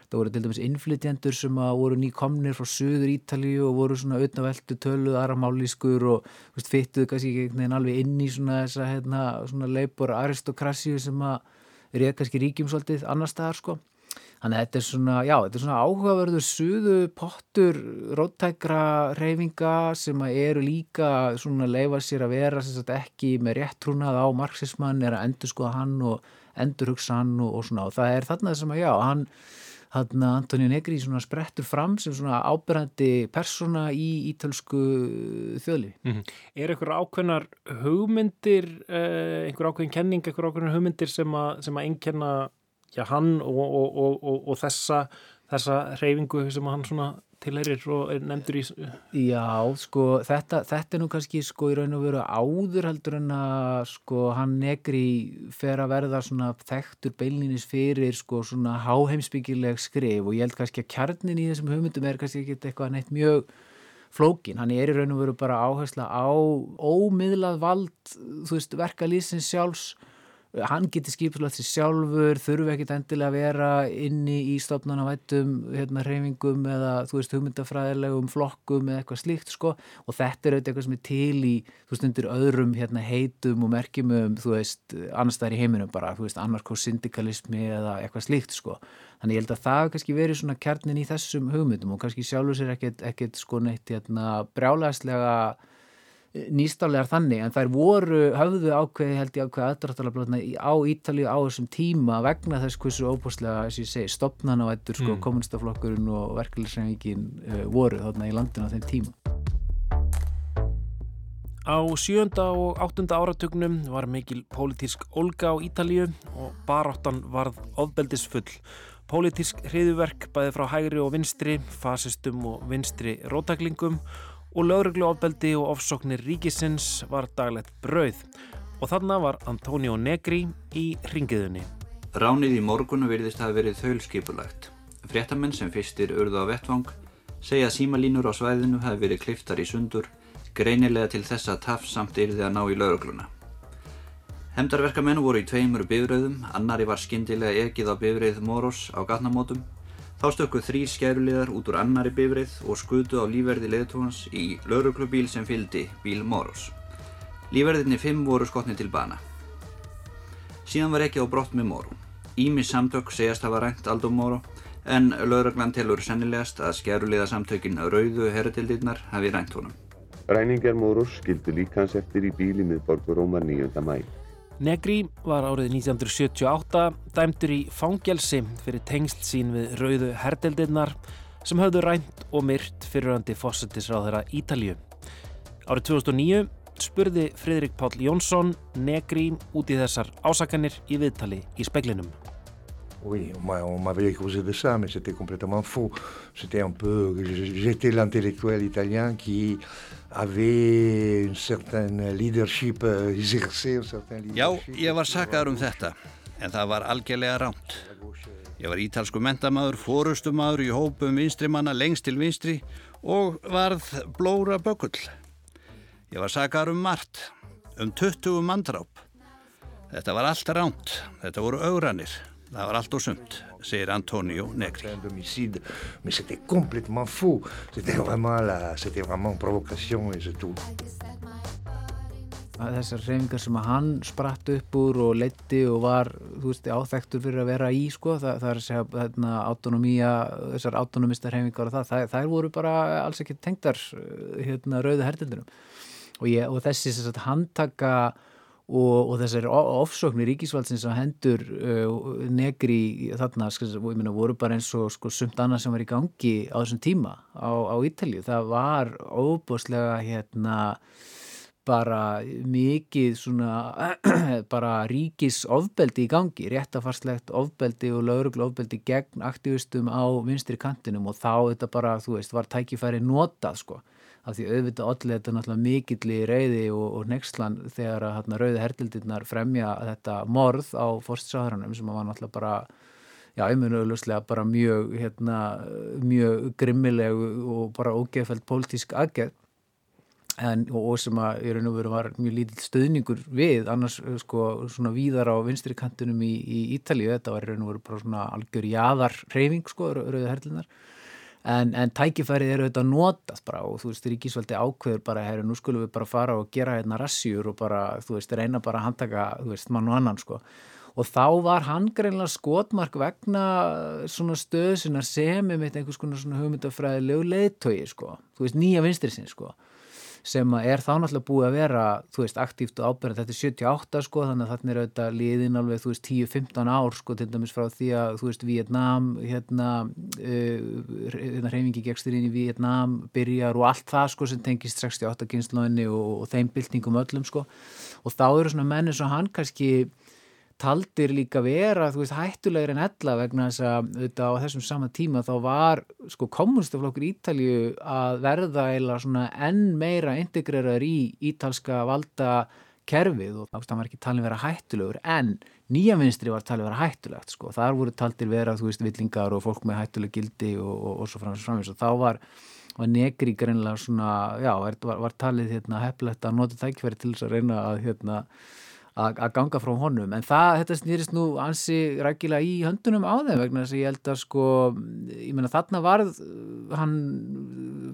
Speaker 18: það voru til dæmis innflytjendur sem voru nýkomnir frá söður Ítalíu og voru svona auðnaveldu töluð aramálískur og veist, fyttuðu kannski ekki alveg inn í svona þessa hérna, svona leipur aristokrasíu sem að er kannski ríkjum svolítið annar staðar sko. Þannig að þetta er svona, já, þetta er svona áhugaverður suðu pottur róttækra reyfinga sem eru líka svona leifa sér að vera sagt, ekki með réttrúnað á marxismann, er að endur skoða hann og endur hugsa hann og, og svona. Og það er þarna sem að já, hann hann Antonio Negri sprettur fram sem svona ábyrgandi persóna í ítölsku þjóðli.
Speaker 1: Mm -hmm. Er einhver ákveðnar hugmyndir, eh, einhver ákveðin kenning, einhver ákveðnar hugmyndir sem að, sem að einkenna já, hann og, og, og, og þessa þessa reyfingu sem hann svona tilherir og er nefndur í
Speaker 18: Já, sko, þetta, þetta er nú kannski sko í raun og veru áður heldur en að sko hann negri fer að verða svona þekktur beilinis fyrir sko svona háheimsbyggileg skrif og ég held kannski að kjarnin í þessum hugmyndum er kannski ekki eitthvað neitt mjög flókin, hann er í raun og veru bara áhersla á ómiðlað vald, þú veist, verkalýsins sjálfs hann geti skipulagt sér sjálfur, þurfi ekkit endilega að vera inni í stofnanavættum hérna hreyfingum eða þú veist hugmyndafræðilegum flokkum eða eitthvað slíkt sko. Og þetta er auðvitað eitthvað sem er til í þú veist undir öðrum hérna heitum og merkjumum þú veist annars það er í heiminum bara þú veist anarko-syndikalismi eða eitthvað slíkt sko. Þannig ég held að það kannski verið svona kjarnin í þessum hugmyndum og kannski sjálfur sér ekkit, ekkit sko neitt hérna brjálæslega nýstálegar þannig en þær voru höfðu ákveði held ég ákveði aðdraftalega á Ítalíu á þessum tíma vegna þess hversu óbúslega, þess að ég segi, stopnan á eittur sko, mm. kommunistaflokkurinn og verkefliðsrengin uh, voru þarna í landinu á þeim tíma.
Speaker 1: Á sjönda og áttunda áratögnum var mikil pólitísk olga á Ítalíu og baráttan varð ofbeldisfull. Pólitísk hriðuverk bæði frá hægri og vinstri, fasistum og vinstri rótaklingum og lögregluofbeldi og ofsóknir ríkisins var daglegt brauð og þarna var Antonio Negri í ringiðunni.
Speaker 19: Ránið í morgunu virðist hafi verið þaulskipulagt. Fréttamenn sem fyrstir urðu á vettvang segja að símalínur á svæðinu hafi verið kliftar í sundur greinilega til þess að tafs samt yrði að ná í laurugluna. Hemdarverkamenn voru í tveimur bifröðum, annari var skindilega ekið á bifröð Moros á gatnamótum Þá stökkuð þrý skærulegar út úr annari bifrið og skutu á lífverði leðtóhans í lauruglubíl sem fyldi bíl Moros. Lífverðinni fimm voru skotni til bana. Síðan var ekki á brott með Moro. Ímis samtök segjast hafa rænt Aldo Moro en lauruglan telur sennilegast að skærulega samtökin Rauðu herratildirnar hafi rænt honum.
Speaker 20: Ræningar Moros skildu líka hans eftir í bíli miðborgur Rómar 9. mæ.
Speaker 1: Negri var árið 1978 dæmtur í fangelsi fyrir tengst sín við rauðu herdeldirnar sem höfðu rænt og myrt fyriröndi fósettisráðara Ítalju. Árið 2009 spurði Fridrik Pál Jónsson Negri út í þessar ásakanir í viðtali í speklinum.
Speaker 21: Oui, on m'avait accusé de ça, mais c'était complètement faux. C'était un peu... J'étais l'intellectuel italien qui avait une certaine leadership, euh, exercé un certain
Speaker 22: leadership. Já, ég var sakaður um þetta, en það var algjörlega ránt. Ég var ítalsku mentamæður, fórustumæður í hópum vinstrimanna lengst til vinstri og varð blóra bökull. Ég var sakaður um margt, um 20 mandráp. Þetta var allt ránt, þetta voru augranir. Það var allt og sumt, segir Antonio Negri.
Speaker 21: Mais c'était complètement faux. C'était vraiment la, c'était vraiment une provocation et c'est tout.
Speaker 18: Þessar reyfingar sem að hann spratt upp úr og letti og var, veist, áþektur fyrir að vera í, sko, það, það er að segja, þarna, autonomía, þessar autonomista reyfingar og það, það, þær voru bara alls ekki tengdar, hérna, rauðu herdildunum. Og, ég, og þessi, handtaka og, og þessari ofsóknir ríkisvaldsins á hendur uh, negri þarna, ég minna, voru bara eins og sko, sumt annað sem var í gangi á þessum tíma á, á Ítalju. Það var óbúslega hérna bara mikið svona bara ríkis ofbeldi í gangi, réttafarslegt ofbeldi og lauruglu ofbeldi gegn aktivistum á vinstri kantinum og þá þetta bara, þú veist, var tækifæri notað sko af því auðvitað allir þetta náttúrulega mikill í reyði og, og nextlan þegar að hérna, rauði hertildirnar fremja þetta morð á fórstsáðaranum sem var náttúrulega bara já, einmjönuðluslega bara mjög hérna, mjög grimmileg og bara ógeðfælt pólitísk aðgerð. Og, og sem að í raun og veru var mjög lítill stöðningur við annars sko svona víðar á vinstri kantunum í, í Ítalíu, þetta var í raun og veru bara svona algjör jáðar reyfing sko, rauði hertildirnar en, en tækifærið eru auðvitað notað bara og þú veist, Ríkisvaldi ákveður bara, herru, nú skulum við bara fara og gera hérna rassjur og bara, þú veist, reyna bara að handtaka, þú veist, mann og annan, sko. Og þá var hann greinlega skotmark vegna svona stöðsina sem er mitt einhvers konar svona hugmyndafræðilegu leiðtögi, sko, þú veist, nýja vinstrisinn, sko sem er þá náttúrulega búið að vera þú veist, aktíft og ábyrgand, þetta er 78 sko, þannig að þarna er auðvitað liðin alveg þú veist, 10-15 ár sko, til dæmis frá því að þú veist, Vietnám hérna, uh, hérna hreyfingi gegnsturinn í Vietnám byrjar og allt það sko sem tengist 68 kynslóinni og, og þeim byltingum öllum sko. Og þá eru svona menni svo hann kannski taldir líka vera, þú veist, hættulegir en ella vegna þess að auðvitað á þessum sama tíma þá var sko kommunistaflokkur Ítalju að verða eða svona enn meira integreraður í ítalska valda kerfið og það var ekki talin vera hættulegur en nýja vinstri var talin vera hættulegt sko, þar voru taldir vera, þú veist, villingar og fólk með hættuleg gildi og, og, og svo framins framins og þá var var negri greinlega svona, já, var, var talið hérna heflegt að nota tækverði til þess að reyna að hérna að ganga frá honum, en það, þetta snýrist nú ansi rækilega í höndunum á þeim vegna þess að ég held að sko ég menna þarna varð hann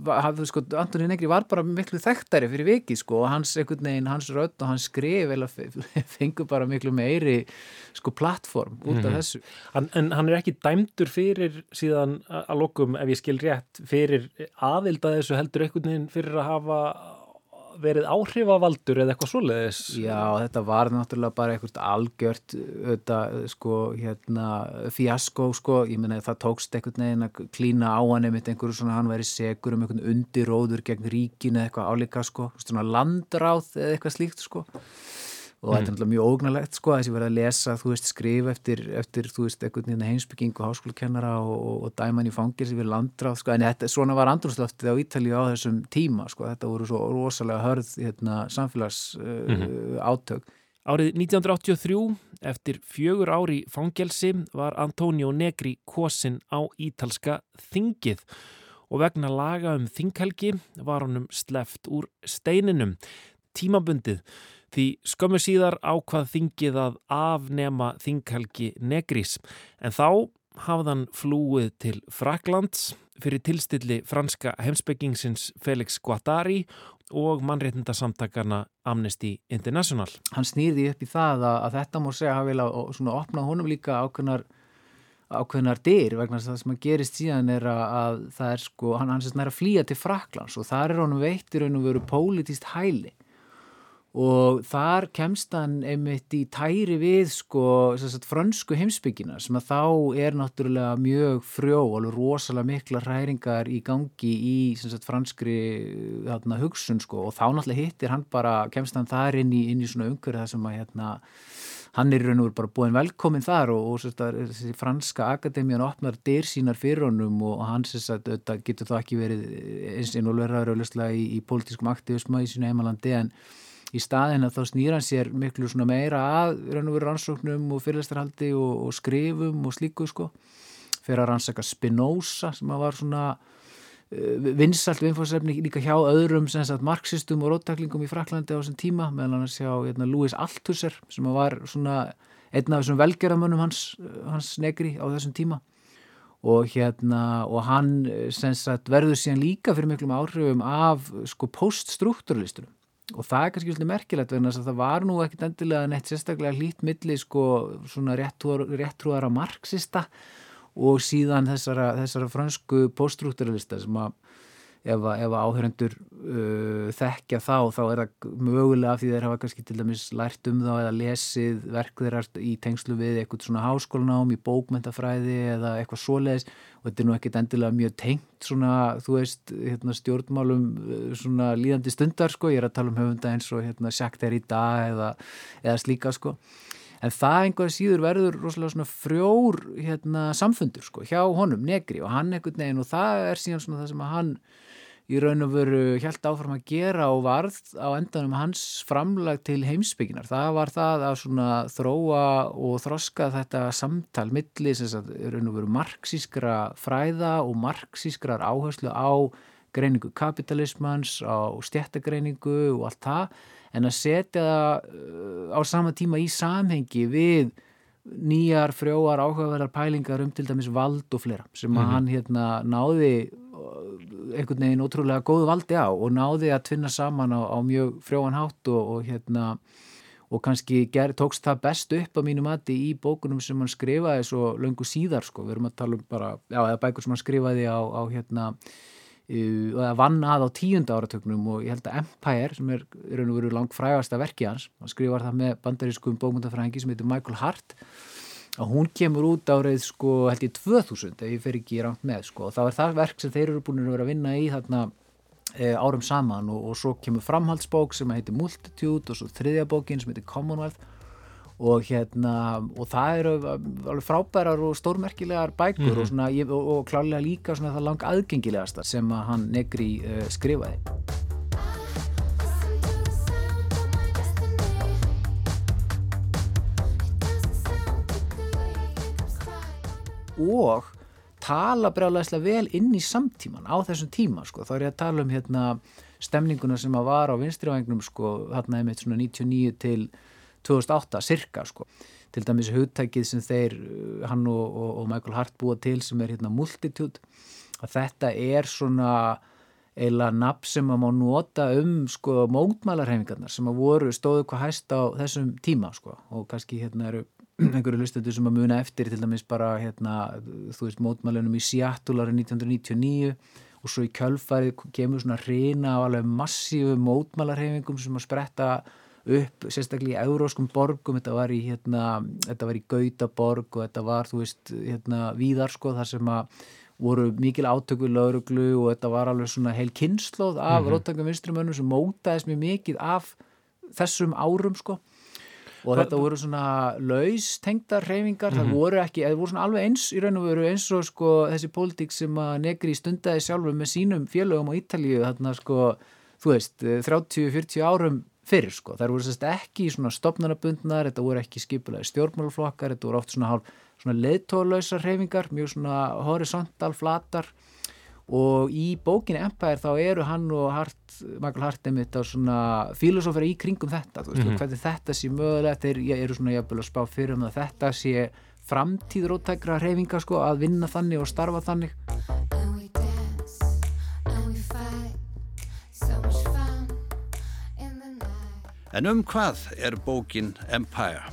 Speaker 18: hafði sko, Antoni Negri var bara miklu þekktari fyrir viki sko og hans einhvern veginn, hans rödd og hans skrif fengur bara miklu meiri sko plattform út af mm -hmm. þessu
Speaker 1: en, en hann er ekki dæmdur fyrir síðan að lokum, ef ég skil rétt fyrir aðild að þessu heldur einhvern veginn fyrir að hafa verið áhrifavaldur eða eitthvað svoleiðis?
Speaker 18: Já, þetta var náttúrulega bara eitthvað algjört auðvitað, sko, hérna fjasko, sko, ég menna það tókst eitthvað neginn að klína á hann einmitt einhverju svona, hann væri segur um einhvern undiróður gegn ríkinu eða eitthvað álíka, sko. Svona landráð eða eitthvað slíkt, sko og mm. þetta er náttúrulega mjög ógnalegt sko þess að ég verði að lesa, þú veist, skrif eftir, eftir þú veist, eitthvað nýjana heimsbygging og háskólakennara og, og, og dæman í fangir sem verið landráð, sko, en þetta, svona var andrúrslöftið á Ítalíu á þessum tíma, sko. Þetta voru svo rosalega hörð hérna, samfélags uh, mm -hmm. átök.
Speaker 1: Árið 1983, eftir fjögur ári fangelsi, var Antonio Negri kosin á ítalska þingið. Og vegna laga um þinghelgi var honum sleft úr steininum. Tímabundið Því skömmu síðar ákvað þingið að afnema þinghelgi Negris en þá hafðan flúið til Fraklands fyrir tilstilli franska heimsbyggingsins Felix Guattari og mannréttindasamtakana Amnesty International.
Speaker 18: Hann snýrði upp í það að, að þetta mór segja vilja svona opnað honum líka ákveðnar ákveðnar dyr vegna það sem að gerist síðan er að, að það er sko, hann, hann sérst næra að flýja til Fraklands og þar er honum veitir raun og veru pólitíst hæli og þar kemst hann einmitt í tæri við sko sagt, frönsku heimsbyggina sem að þá er náttúrulega mjög frjó alveg rosalega mikla hræringar í gangi í sagt, franskri þarna, hugsun sko. Og þá náttúrulega hittir hann bara, kemst hann þar inn í, inn í svona umhverju það sem að hérna hann er í raun og veru bara búin velkomin þar og, og sagt, franska akademían opnar dyr sínar fyrir honum og hann getur þá ekki verið eins og verður í, í pólitískum aktivisma í sínu heimalandi en í staðin að þá snýra hann sér miklu meira að rannsóknum og fyrirlistarhaldi og, og skrifum og slíku sko. Fyrir að rannsaka Spinoza sem að var svona uh, vinsalt viðfórsefni líka hjá öðrum sagt, marxistum og róttaklingum í Fraklandi á þessum tíma meðan hann sjá hérna, Louis Althusser sem var svona einn af þessum velgerðamönnum hans, hans negri á þessum tíma. Og hérna og hann sagt, verður síðan líka fyrir miklum áhrifum af sko poststruktúralistunum og það er kannski svolítið merkilegt vegna þess að það var nú ekkit endilega neitt sérstaklega hlýtt milli sko svona réttrúara marxista og síðan þessara, þessara fransku poststruktúralista sem að ef, ef áhörendur uh, þekkja þá, þá er það mögulega því þeir hafa kannski til dæmis lært um þá eða lesið verk þeirra í tengslu við eitthvað svona háskólanám í bókmentafræði eða eitthvað svoleiðis. Og þetta er nú ekkit endilega mjög tengt svona, þú veist, hérna, stjórnmálum uh, svona líðandi stundar sko, ég er að tala um höfunda eins og hérna Sjakt er í dag eða, eða slíka sko. En það einhverja síður verður rosalega svona frjór hérna samfundur sko hjá honum, Negri. Og hann einhvern veginn og það er síðan svona það sem að hann í raun og veru helt áfram að gera og varð á endanum hans framlag til heimsbygginar. Það var það að svona þróa og þroska þetta samtal milli sem sagt, raun og veru marxískra fræða og marxískrar áherslu á greiningu kapitalismans, á stjættagreiningu og allt það en að setja það uh, á sama tíma í samhengi við nýjar, frjóar, áhugaverðar pælingar um til dæmis vald og flera sem mm -hmm. hann hérna náði einhvern veginn ótrúlega góðu valdi á og náði að tvinna saman á, á mjög frjóan hátt og, og hérna og kannski ger, tókst það best upp á mínu mati í bókunum sem hann skrifaði svo löngu síðar sko, við erum að tala um bara, já, eða bækur sem hann skrifaði á, á hérna, eða vann að á tíunda áratöknum og ég held að Empire, sem er raun og veru langt frægast að verki hans, hann skrifar það með bandarískum bókmyndafræðingi sem heitir Michael Hart. og hún kemur út árið sko held ég 2000 ef ég fer ekki rámt með sko. Og þá er það verk sem þeir eru búin að vera að vinna í þarna e, árum saman. Og, og svo kemur framhaldsbók sem heitir Multitude og svo þriðja bókin sem heitir Commonwealth. Og hérna og það eru alveg frábærar og stórmerkilegar bækur
Speaker 1: Mhm.
Speaker 18: og, svona, og, og klálega líka svona það lang aðgengilegasta sem að hann negri uh, skrifaði og tala brjálæðislega vel inn í samtíman á þessum tíma sko. þá er ég að tala um hérna stemninguna sem að var á vinstrivægnum sko, hérna einmitt svona 99 til 2008 cirka sko. til dæmis hugtækið sem þeir uh, hann og, og, og Michael Hart búa til sem er hérna multitude að þetta er svona eila nafn sem að má nota um sko mótmælarhefingarnar sem að voru stóðu hvað hæst á þessum tíma sko og kannski hérna eru einhverju hlustendur sem að muna eftir til dæmis bara hérna þú veist mótmælunum í Seattle árið 1999 og svo í kjölfarið kemur svona reyna á alveg massífu mótmælarhefingum sem að spretta upp sérstaklega í euróskum borgum þetta var í hérna, þetta var í Gautaborg og þetta var þú veist hérna víðar sko þar sem að voru mikil átöku lauruglu og þetta var alveg svona heil kynnslóð af mm
Speaker 1: Mhm.
Speaker 18: róttangum vinstrumönnum sem mótaðist mjög mikið af þessum árum sko og þetta voru svona laus tengdar reyfingar, það
Speaker 1: Mhm.
Speaker 18: voru ekki það voru svona alveg eins í raun og veru eins og sko þessi pólitík sem að Negri stundaði sjálfur með sínum félögum á Ítalíu þarna sko, þú veist 30-40 árum fyrir sko, þær voru sérst ekki svona stopnarnabundnar, þetta voru ekki skipulaði stjórnmálaflokkar, þetta voru oft svona svona leðtólausa reyfingar, mjög svona horisontal, flatar og í bókinni Empire þá eru hann og Hart, Michael Hart einmitt á svona filosófera í kringum þetta þú veist,
Speaker 1: Mhm.
Speaker 18: hvernig þetta sé mögulegt þeir eru svona jafnvel að spá fyrir um að þetta sé framtíð róttækra reyfinga sko, að vinna þannig og starfa þannig
Speaker 22: En um hvað er bókin Empire?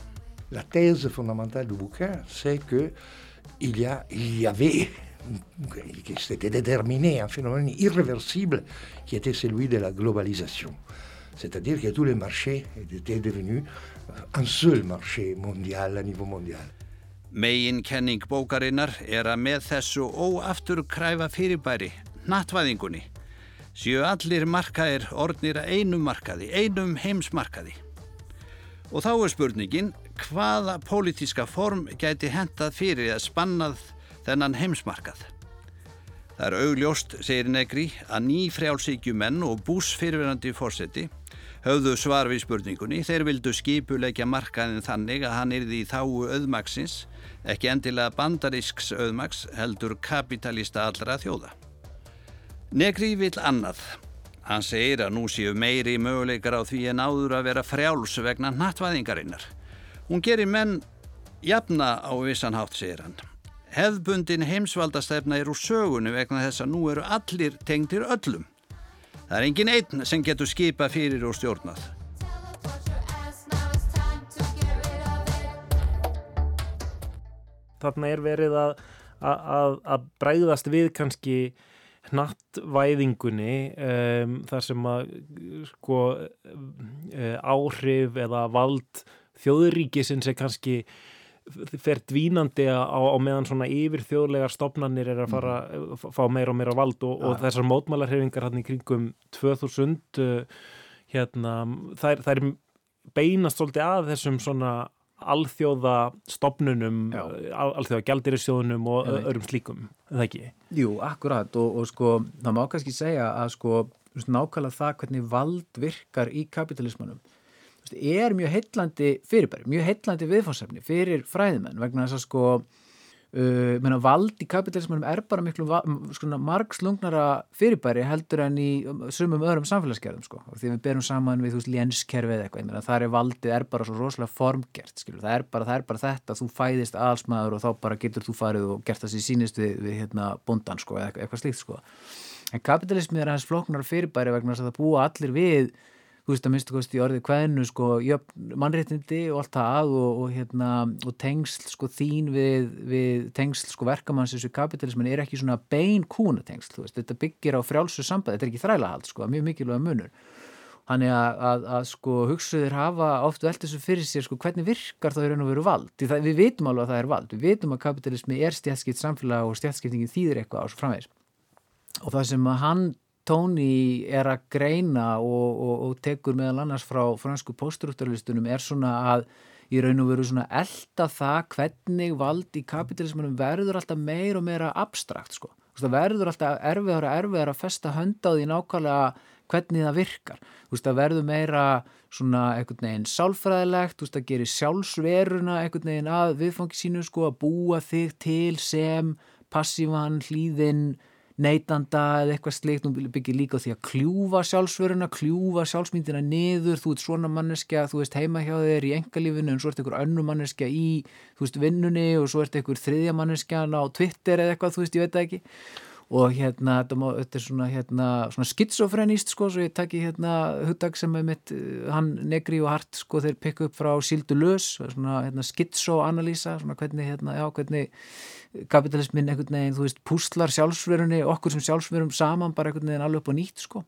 Speaker 21: La thèse fondamentale du bouquin, c'est que il y, a, il y avait, c'était déterminé, un phénomène irréversible qui était celui de la globalisation. C'est-à-dire que tous les marchés étaient devenus un seul marché mondial, à niveau mondial.
Speaker 22: Megin kenning bókarinnar er að með þessu óaftur kræfa fyrirbæri, nattvæðingunni, séu allir markaðir orðnir að einum markaði, einum heimsmarkaði. Og þá er spurningin hvaða pólitíska form gæti hentað fyrir að spannað þennan heimsmarkað. Það er augljóst, segir Negri, að ný frjálsíkjumenn og bús fyrirverandi fórseti höfðu svar við spurningunni. Þeir vildu skipuleikja markaðin þannig að hann yrði í þáu auðmaksins, ekki endilega bandarísks auðmaks, heldur kapitalista allra þjóða. Negri vil annað. Hann segir að nú séu meiri möguleikar á því en áður að vera frjáls vegna nattvæðingarinnar. Hún gerir menn jafna á vissan hátt, segir hann. Hefðbundin heimsvaldastefna er úr sögunni vegna þess að nú eru allir tengdir öllum. Það er engin einn sem getur skipa fyrir og stjórnað.
Speaker 1: Þarna er verið að, að, að bræðast við kannski hnattvæðingunni um, þar sem að sko uh, áhrif eða vald þjóðuríkisins er kannski fer dvínandi á, á meðan svona yfir þjóðlegar stopnarnir er að fara að fá meira og meira vald og, og þessar mótmálarhefingar hann í kringum 2000 uh, hérna, þær, þær beinast svolítið að þessum svona alþjóða stopnunum, al, alþjóða gjaldirisjóðunum og
Speaker 18: veit.
Speaker 1: öðrum slíkum, er það ekki?
Speaker 18: Jú, akkurat og, og sko það má kannski segja að sko nákvæmlega það hvernig vald virkar í kapitalismanum er mjög heillandi fyrirbæri, mjög heillandi viðfársefni fyrir fræðimenn vegna þess að sko uh, menna, vald í kapitalismanum er bara miklu sko, margslungnara fyrirbæri heldur en í um, sumum öðrum samfélagsgerðum sko, því við berum saman við þú veist lénskerfi eða eitthvað, ég meina þar er valdið er bara svo rosalega formgert, skilur, það er bara, það er bara þetta, þú fæðist aðalsmaður og þá bara getur þú farið og gert það sér sínist við, við hérna bondan sko, eða eitthvað, slíkt sko. En kapitalismi er hans flóknar fyrirbæri vegna að það búa allir við þú veist að minnstu kosti í orðið hvernu sko, mannréttindi og allt það og, og, hérna, og tengsl sko, þín við, við tengsl sko, verkamanns þessu kapitalismin er ekki svona bein kúna tengsl, veist, þetta byggir á frjálsu sambæð, þetta er ekki þrælahald, sko, mjög mikilvæga munur Þannig að, að, að sko hugsuðir hafa oft velt þessu fyrir sér sko hvernig virkar það í raun og veru vald. Það, við vitum alveg að það er vald. Við vitum að kapitalismi er stjætskipt samfélag og stjætskiptingin þýðir eitthvað á svo framvegis. Og það sem að hann Tony er að greina og, og, og tekur meðal annars frá fransku póstrúttarlistunum er svona að í raun og veru svona elda það hvernig vald í kapitalismunum verður alltaf meir og meira abstrakt sko. Það verður alltaf erfiðar og erfiðar að festa hönda á því nákvæmlega hvernig það virkar. Þú veist, það verður meira svona einhvern veginn sálfræðilegt, þú veist, það gerir sjálfsveruna einhvern veginn að viðfangi sínu sko að búa þig til sem passívan, hlýðin, neytanda eða eitthvað slikt, nú byggir líka því að kljúfa sjálfsveruna, kljúfa sjálfsmyndina niður, þú veist svona manneskja, þú veist heima hjá þér í engalífinu en svo ert einhver önnu manneskja í, þú veist, vinnunni og svo ert einhver þriðja manneskja á Twitter eða eitthvað, þú veist, ég veit ekki og hérna, þetta, er svona, hérna, svona skitsofrenist sko, svo ég takki hérna hugdag sem er mitt, eh, hann negri og hart sko, þeir pikka upp frá Sildu Lös, svona hérna skitsoanalýsa, svona hvernig hérna, já, hvernig kapitalismin einhvern veginn, þú veist, púslar sjálfsverunni, okkur sem sjálfsverum saman bara einhvern veginn alveg upp á nýtt sko.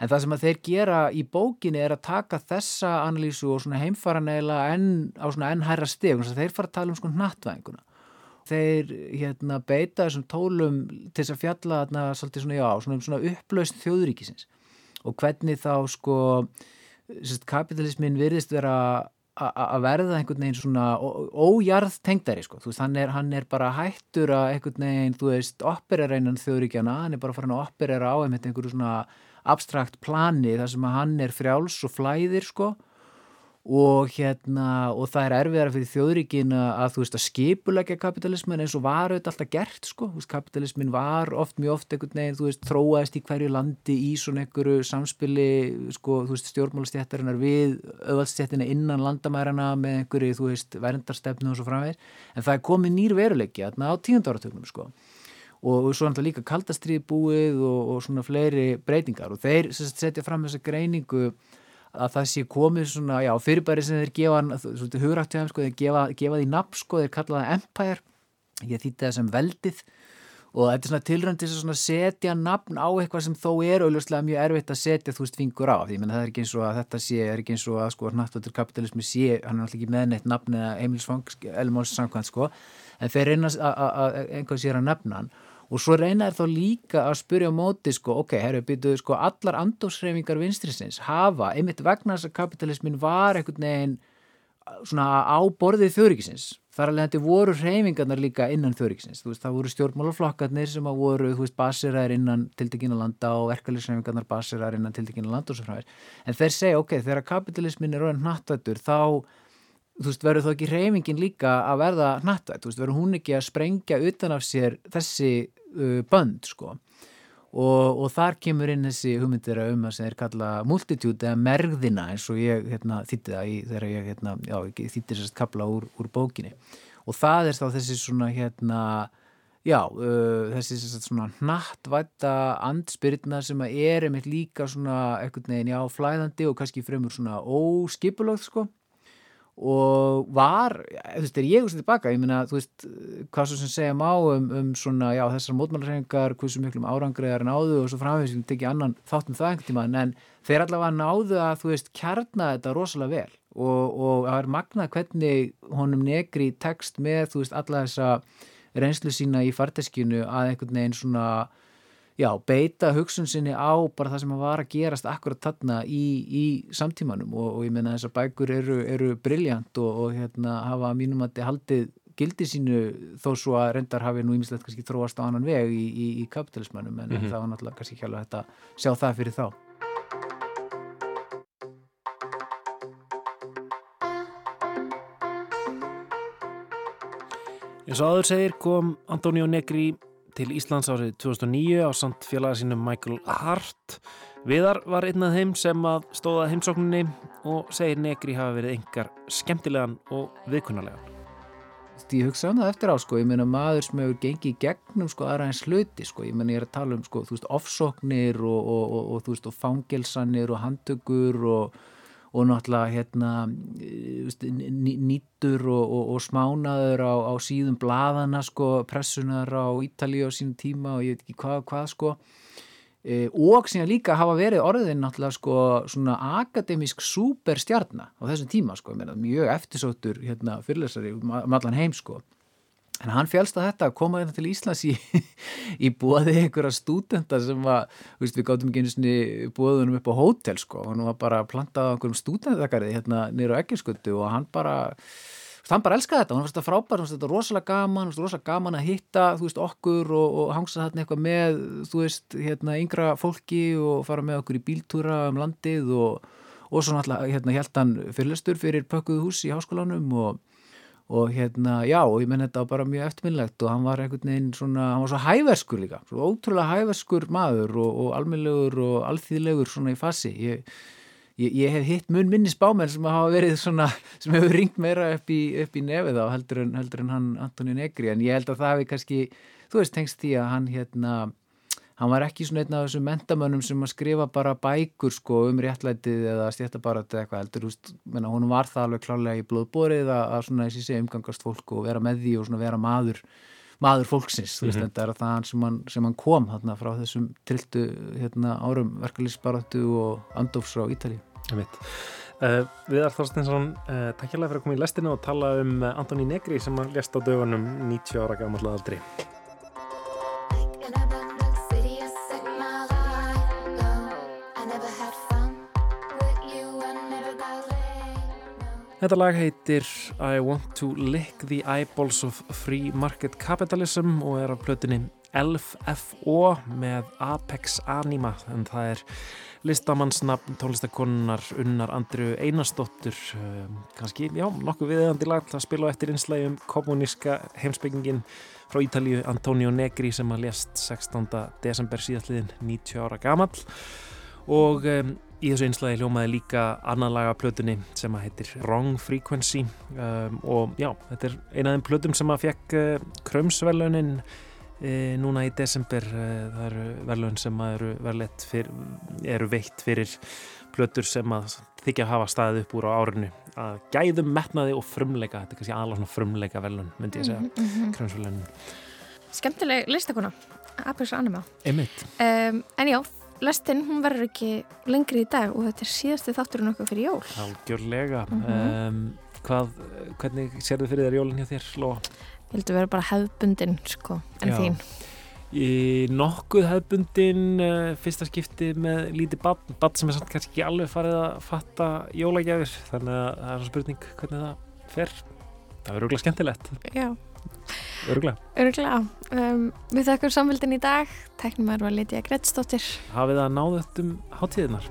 Speaker 18: En það sem að þeir gera í bókinni er að taka þessa analýsu og svona heimfara neila enn, á svona enn hærra steg, þeir fara að tala um sko nattvæðinguna þeir hérna, beita þessum tólum til þess að fjalla þarna svolítið svona, já, svona, svona upplaust þjóðuríkisins og hvernig þá sko sérst, kapitalismin virðist vera að verða einhvern veginn svona ójarð tengdari sko, þú veist, hann er, hann er bara hættur að einhvern veginn, þú veist, operera innan þjóðuríkjana, hann er bara farin að operera á einhverju svona abstrakt plani þar sem að hann er frjáls og flæðir sko og hérna og það er erfiðara fyrir þjóðríkin að þú veist að skipulegja kapitalismin eins og var auðvitað alltaf gert sko. Veist, kapitalismin var oft mjög oft einhvern veginn þú veist þróaðist í hverju landi í svona einhverju samspili sko þú veist stjórnmálastjættarinnar við auðvaldstjættina innan landamærarna með einhverju þú veist verndarstefnu og svo framvegir en það er komið nýr veruleiki á tíundáratögnum sko. Og svo náttúrulega líka kaldastrið búið og, og svona fleiri breytingar. Og þeir setja fram þessa greiningu að það sé komið svona, já, fyrirbæri sem þeir gefa, svona hugrættu þeim, sko, þeir gefa, gefa því nafn, sko, þeir kalla það Empire, ég þýtti það sem veldið. Og þetta er svona tilrönd til að setja nafn á eitthvað sem þó er auðvitað mjög erfitt að setja þú veist fingur á, því menn það er ekki eins og að þetta sé, er ekki eins og að sko náttúrulega kapitalismi sé, hann er alltaf ekki með neitt nafn eða heimilisfang, elmóls samkvæmt sko, en þeir reyna að einhvað sér að nefna hann og svo reynaður þá líka að spyrja á móti sko, ok, herru, byrjuðu sko allar andósreifingar vinstrisins hafa einmitt vegna þess að kapitalismin var einhvern veginn svona á borðið þjóðríkisins. Þar alveg þetta voru reyfingarnar líka innan þjóðríkisins, þú veist, það voru stjórnmálaflokkarnir sem að voru, þú veist, basiraðir innan tildekina landa og verkefliðsreyfingarnar basiraðir innan tildekina landa og svo framvegs en þeir segja, ok, þegar kapitalismin er orðin nattvættur, þá þú veist, verður þó ekki reyfingin líka að verða nattvætt, þú veist, verður hún ekki að sprengja utan af sér þessi uh, bönd sko? Og, og þar kemur inn þessi hugmyndir um að sem er kalla multitude eða merðina eins og ég hérna, þýtti það í, þegar ég hérna, já, þýtti þessast kabla úr, úr bókinni. Og það er þá þessi svona hérna já, uh, þessi svona nattvætta andspyrna sem er einmitt líka svona ekkert neginn já, flæðandi og kannski fremur svona óskipulögt sko og var, þú veist, er ég úr sér tilbaka, ég minna, þú veist, hvað svo sem segja má um, um svona, já, þessar mótmálsreyningar, hversu miklum árangriðar náðu og svo framvegis, við tekja annan þáttum það einhvern tíma, en þeir allavega náðu að, þú veist, kjarna þetta rosalega vel. Og, það er magnað hvernig honum negri text með, þú veist, alla þessa reynslu sína í farteskinu að einhvern veginn svona já, beita hugsun sinni á bara það sem var að gerast akkurat þarna í, í samtímanum og, og ég menna þessar bækur eru, eru brilljant og, og hérna hafa mínum að haldið gildi sínu þó svo að reyndar hafi nú ímislegt kannski þróast á annan veg í, í, í kapitalismannum en mm -hmm. það var náttúrulega kannski ekki alveg þetta sjá það fyrir þá.
Speaker 1: Eins og áður segir kom Antonio Negri til Íslands árið 2009 á samt félaga sínum Michael Hart. Viðar var einn af þeim sem að stóða heimsókninni og segir Negri hafa verið engar skemmtilegan og viðkunnarlegan.
Speaker 18: Ég hugsa um það eftir á sko, ég meina maður sem hefur gengið gegnum sko aðra eins hluti sko, ég meina ég er að tala um sko, þú veist, ofsóknir og, og, og, og þú veist, og fangelsanir og handtökur og og náttúrulega hérna nýttur og, og, og smánaður á, á síðum bladana sko, pressunar á Ítalíu á sínum tíma og ég veit ekki hvað, hvað sko. E, og síðan líka hafa verið orðin náttúrulega sko svona akademisk superstjarnar á þessum tíma sko, mjög eftirsóttur hérna fyrirlesari um allan heim sko En hann félst að þetta að koma hérna til Íslands í, í bóði einhverja stúdenda sem var, veist, við gáttum ekki einu sinni bóðunum upp á hótel sko. Og hann var bara plantað á einhverjum stúdendakarið hérna nýra á Egginskuttu og hann bara hann bara elskaði þetta, hann fannst þetta frábært hann fannst þetta rosalega gaman, fannst rosalega gaman að hitta þú veist okkur og, og hangsa þarna eitthvað með þú veist hérna yngra fólki og fara með okkur í bíltúra um landið og, og svo náttúrulega hérna held hann fyrirlestur fyrir pökkuðu hús í háskólanum og og hérna, já, og ég menn þetta bara mjög eftirminnlegt og hann var einhvern veginn svona, hann var svo hæverskur líka, svo ótrúlega hæverskur maður og, og almeinlegur og alþýðlegur svona í fasi. Ég, ég, ég hef hitt mun minni spámenn sem hafa verið svona, sem hefur ringt meira upp í, upp í nefið á heldur en, heldur en hann Antoni Negri, en ég held að það hefði kannski, þú veist, tengst því að hann hérna hann var ekki svona einn af þessum mentamönnum sem að skrifa bara bækur sko um réttlætið eða stjættabarat eða eitthvað heldur, húst, menna hún var það alveg klálega í blóðborið að, að svona þessi sé umgangast fólk og vera með því og svona vera maður maður fólksins, þú veist, mm -hmm. þetta er það sem hann, sem hann kom þarna frá þessum triltu hérna árum verkalýsbaratu og andofs á Ítali
Speaker 1: uh, Viðar Þorstinsson uh, takk hérlega fyrir að koma í lestinu og tala um Antoni Negri sem hann lest á dögunum 90 ára gammal aldri Þetta lag heitir I Want to Lick the Eyeballs of Free Market Capitalism og er af plötunni LFO með Apex Anima en það er listamannsnafn tónlistakonunnar Unnar Andru Einarsdóttur um, kannski, já, nokkuð viðeðandi lag að spila á eftir einslægjum kommuníska heimsbyggingin frá Ítalíu Antonio Negri sem að lést 16. desember síðastliðin 90 ára gamall og um, Í þessu einslæði hljómaði líka annan laga plötunni sem að heitir Wrong Frequency um, og já, þetta er eina af þeim plötum sem að fekk uh, krömsverlunin uh, núna í desember. Uh, það eru verlun sem að eru, fyr, eru veitt fyrir plötur sem að þykja að hafa staðið upp úr á árinu að gæðum metnaði og frumleika, þetta er kannski alveg svona frumleika verlun, myndi ég segja, mm -hmm. krömsverlunin.
Speaker 2: Skemmtileg listakona, Apex Anima. Um, en já, lestinn, hún verður ekki lengri í dag og þetta er síðasti þátturinn okkur fyrir jól.
Speaker 1: Algjörlega. Mm -hmm. um, hvað, hvernig sér þið fyrir þér jólinn hjá þér, Lóa?
Speaker 2: Ég held að vera bara hefbundin, sko, en Já. þín.
Speaker 1: Í nokkuð hefbundin uh, fyrsta skipti með lítið badn, badn sem er samt kannski ekki alveg farið að fatta jólagjafir, þannig að það er svona spurning hvernig það fer. Það verður okkur skemmtilegt.
Speaker 2: Já.
Speaker 1: Öruglega.
Speaker 2: Öruglega. Um, við þakkum samfélgin í dag. Tæknum var Lítiða Grettsdóttir.
Speaker 1: Hafið það náðut um hátíðinar?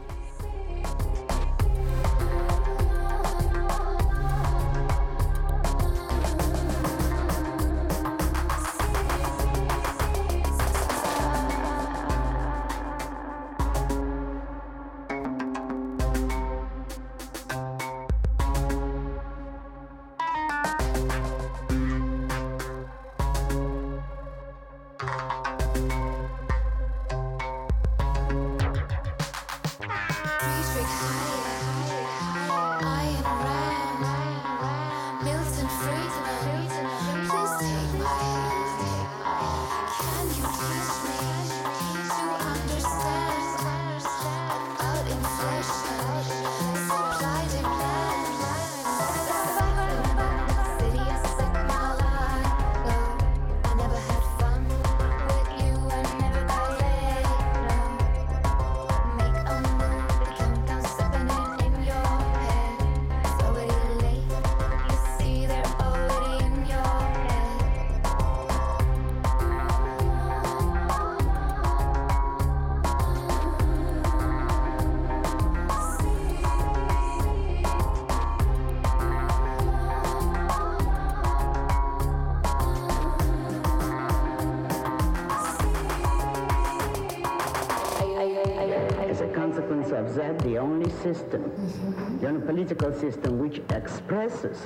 Speaker 23: Political system which expresses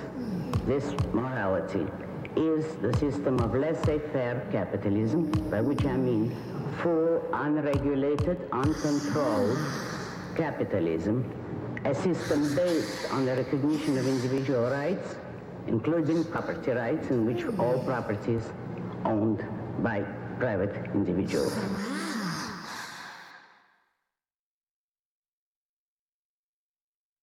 Speaker 23: this morality is the system of laissez-faire capitalism, by which I mean full, unregulated, uncontrolled capitalism, a system based on the recognition of individual rights, including property rights, in which all property is owned by private individuals.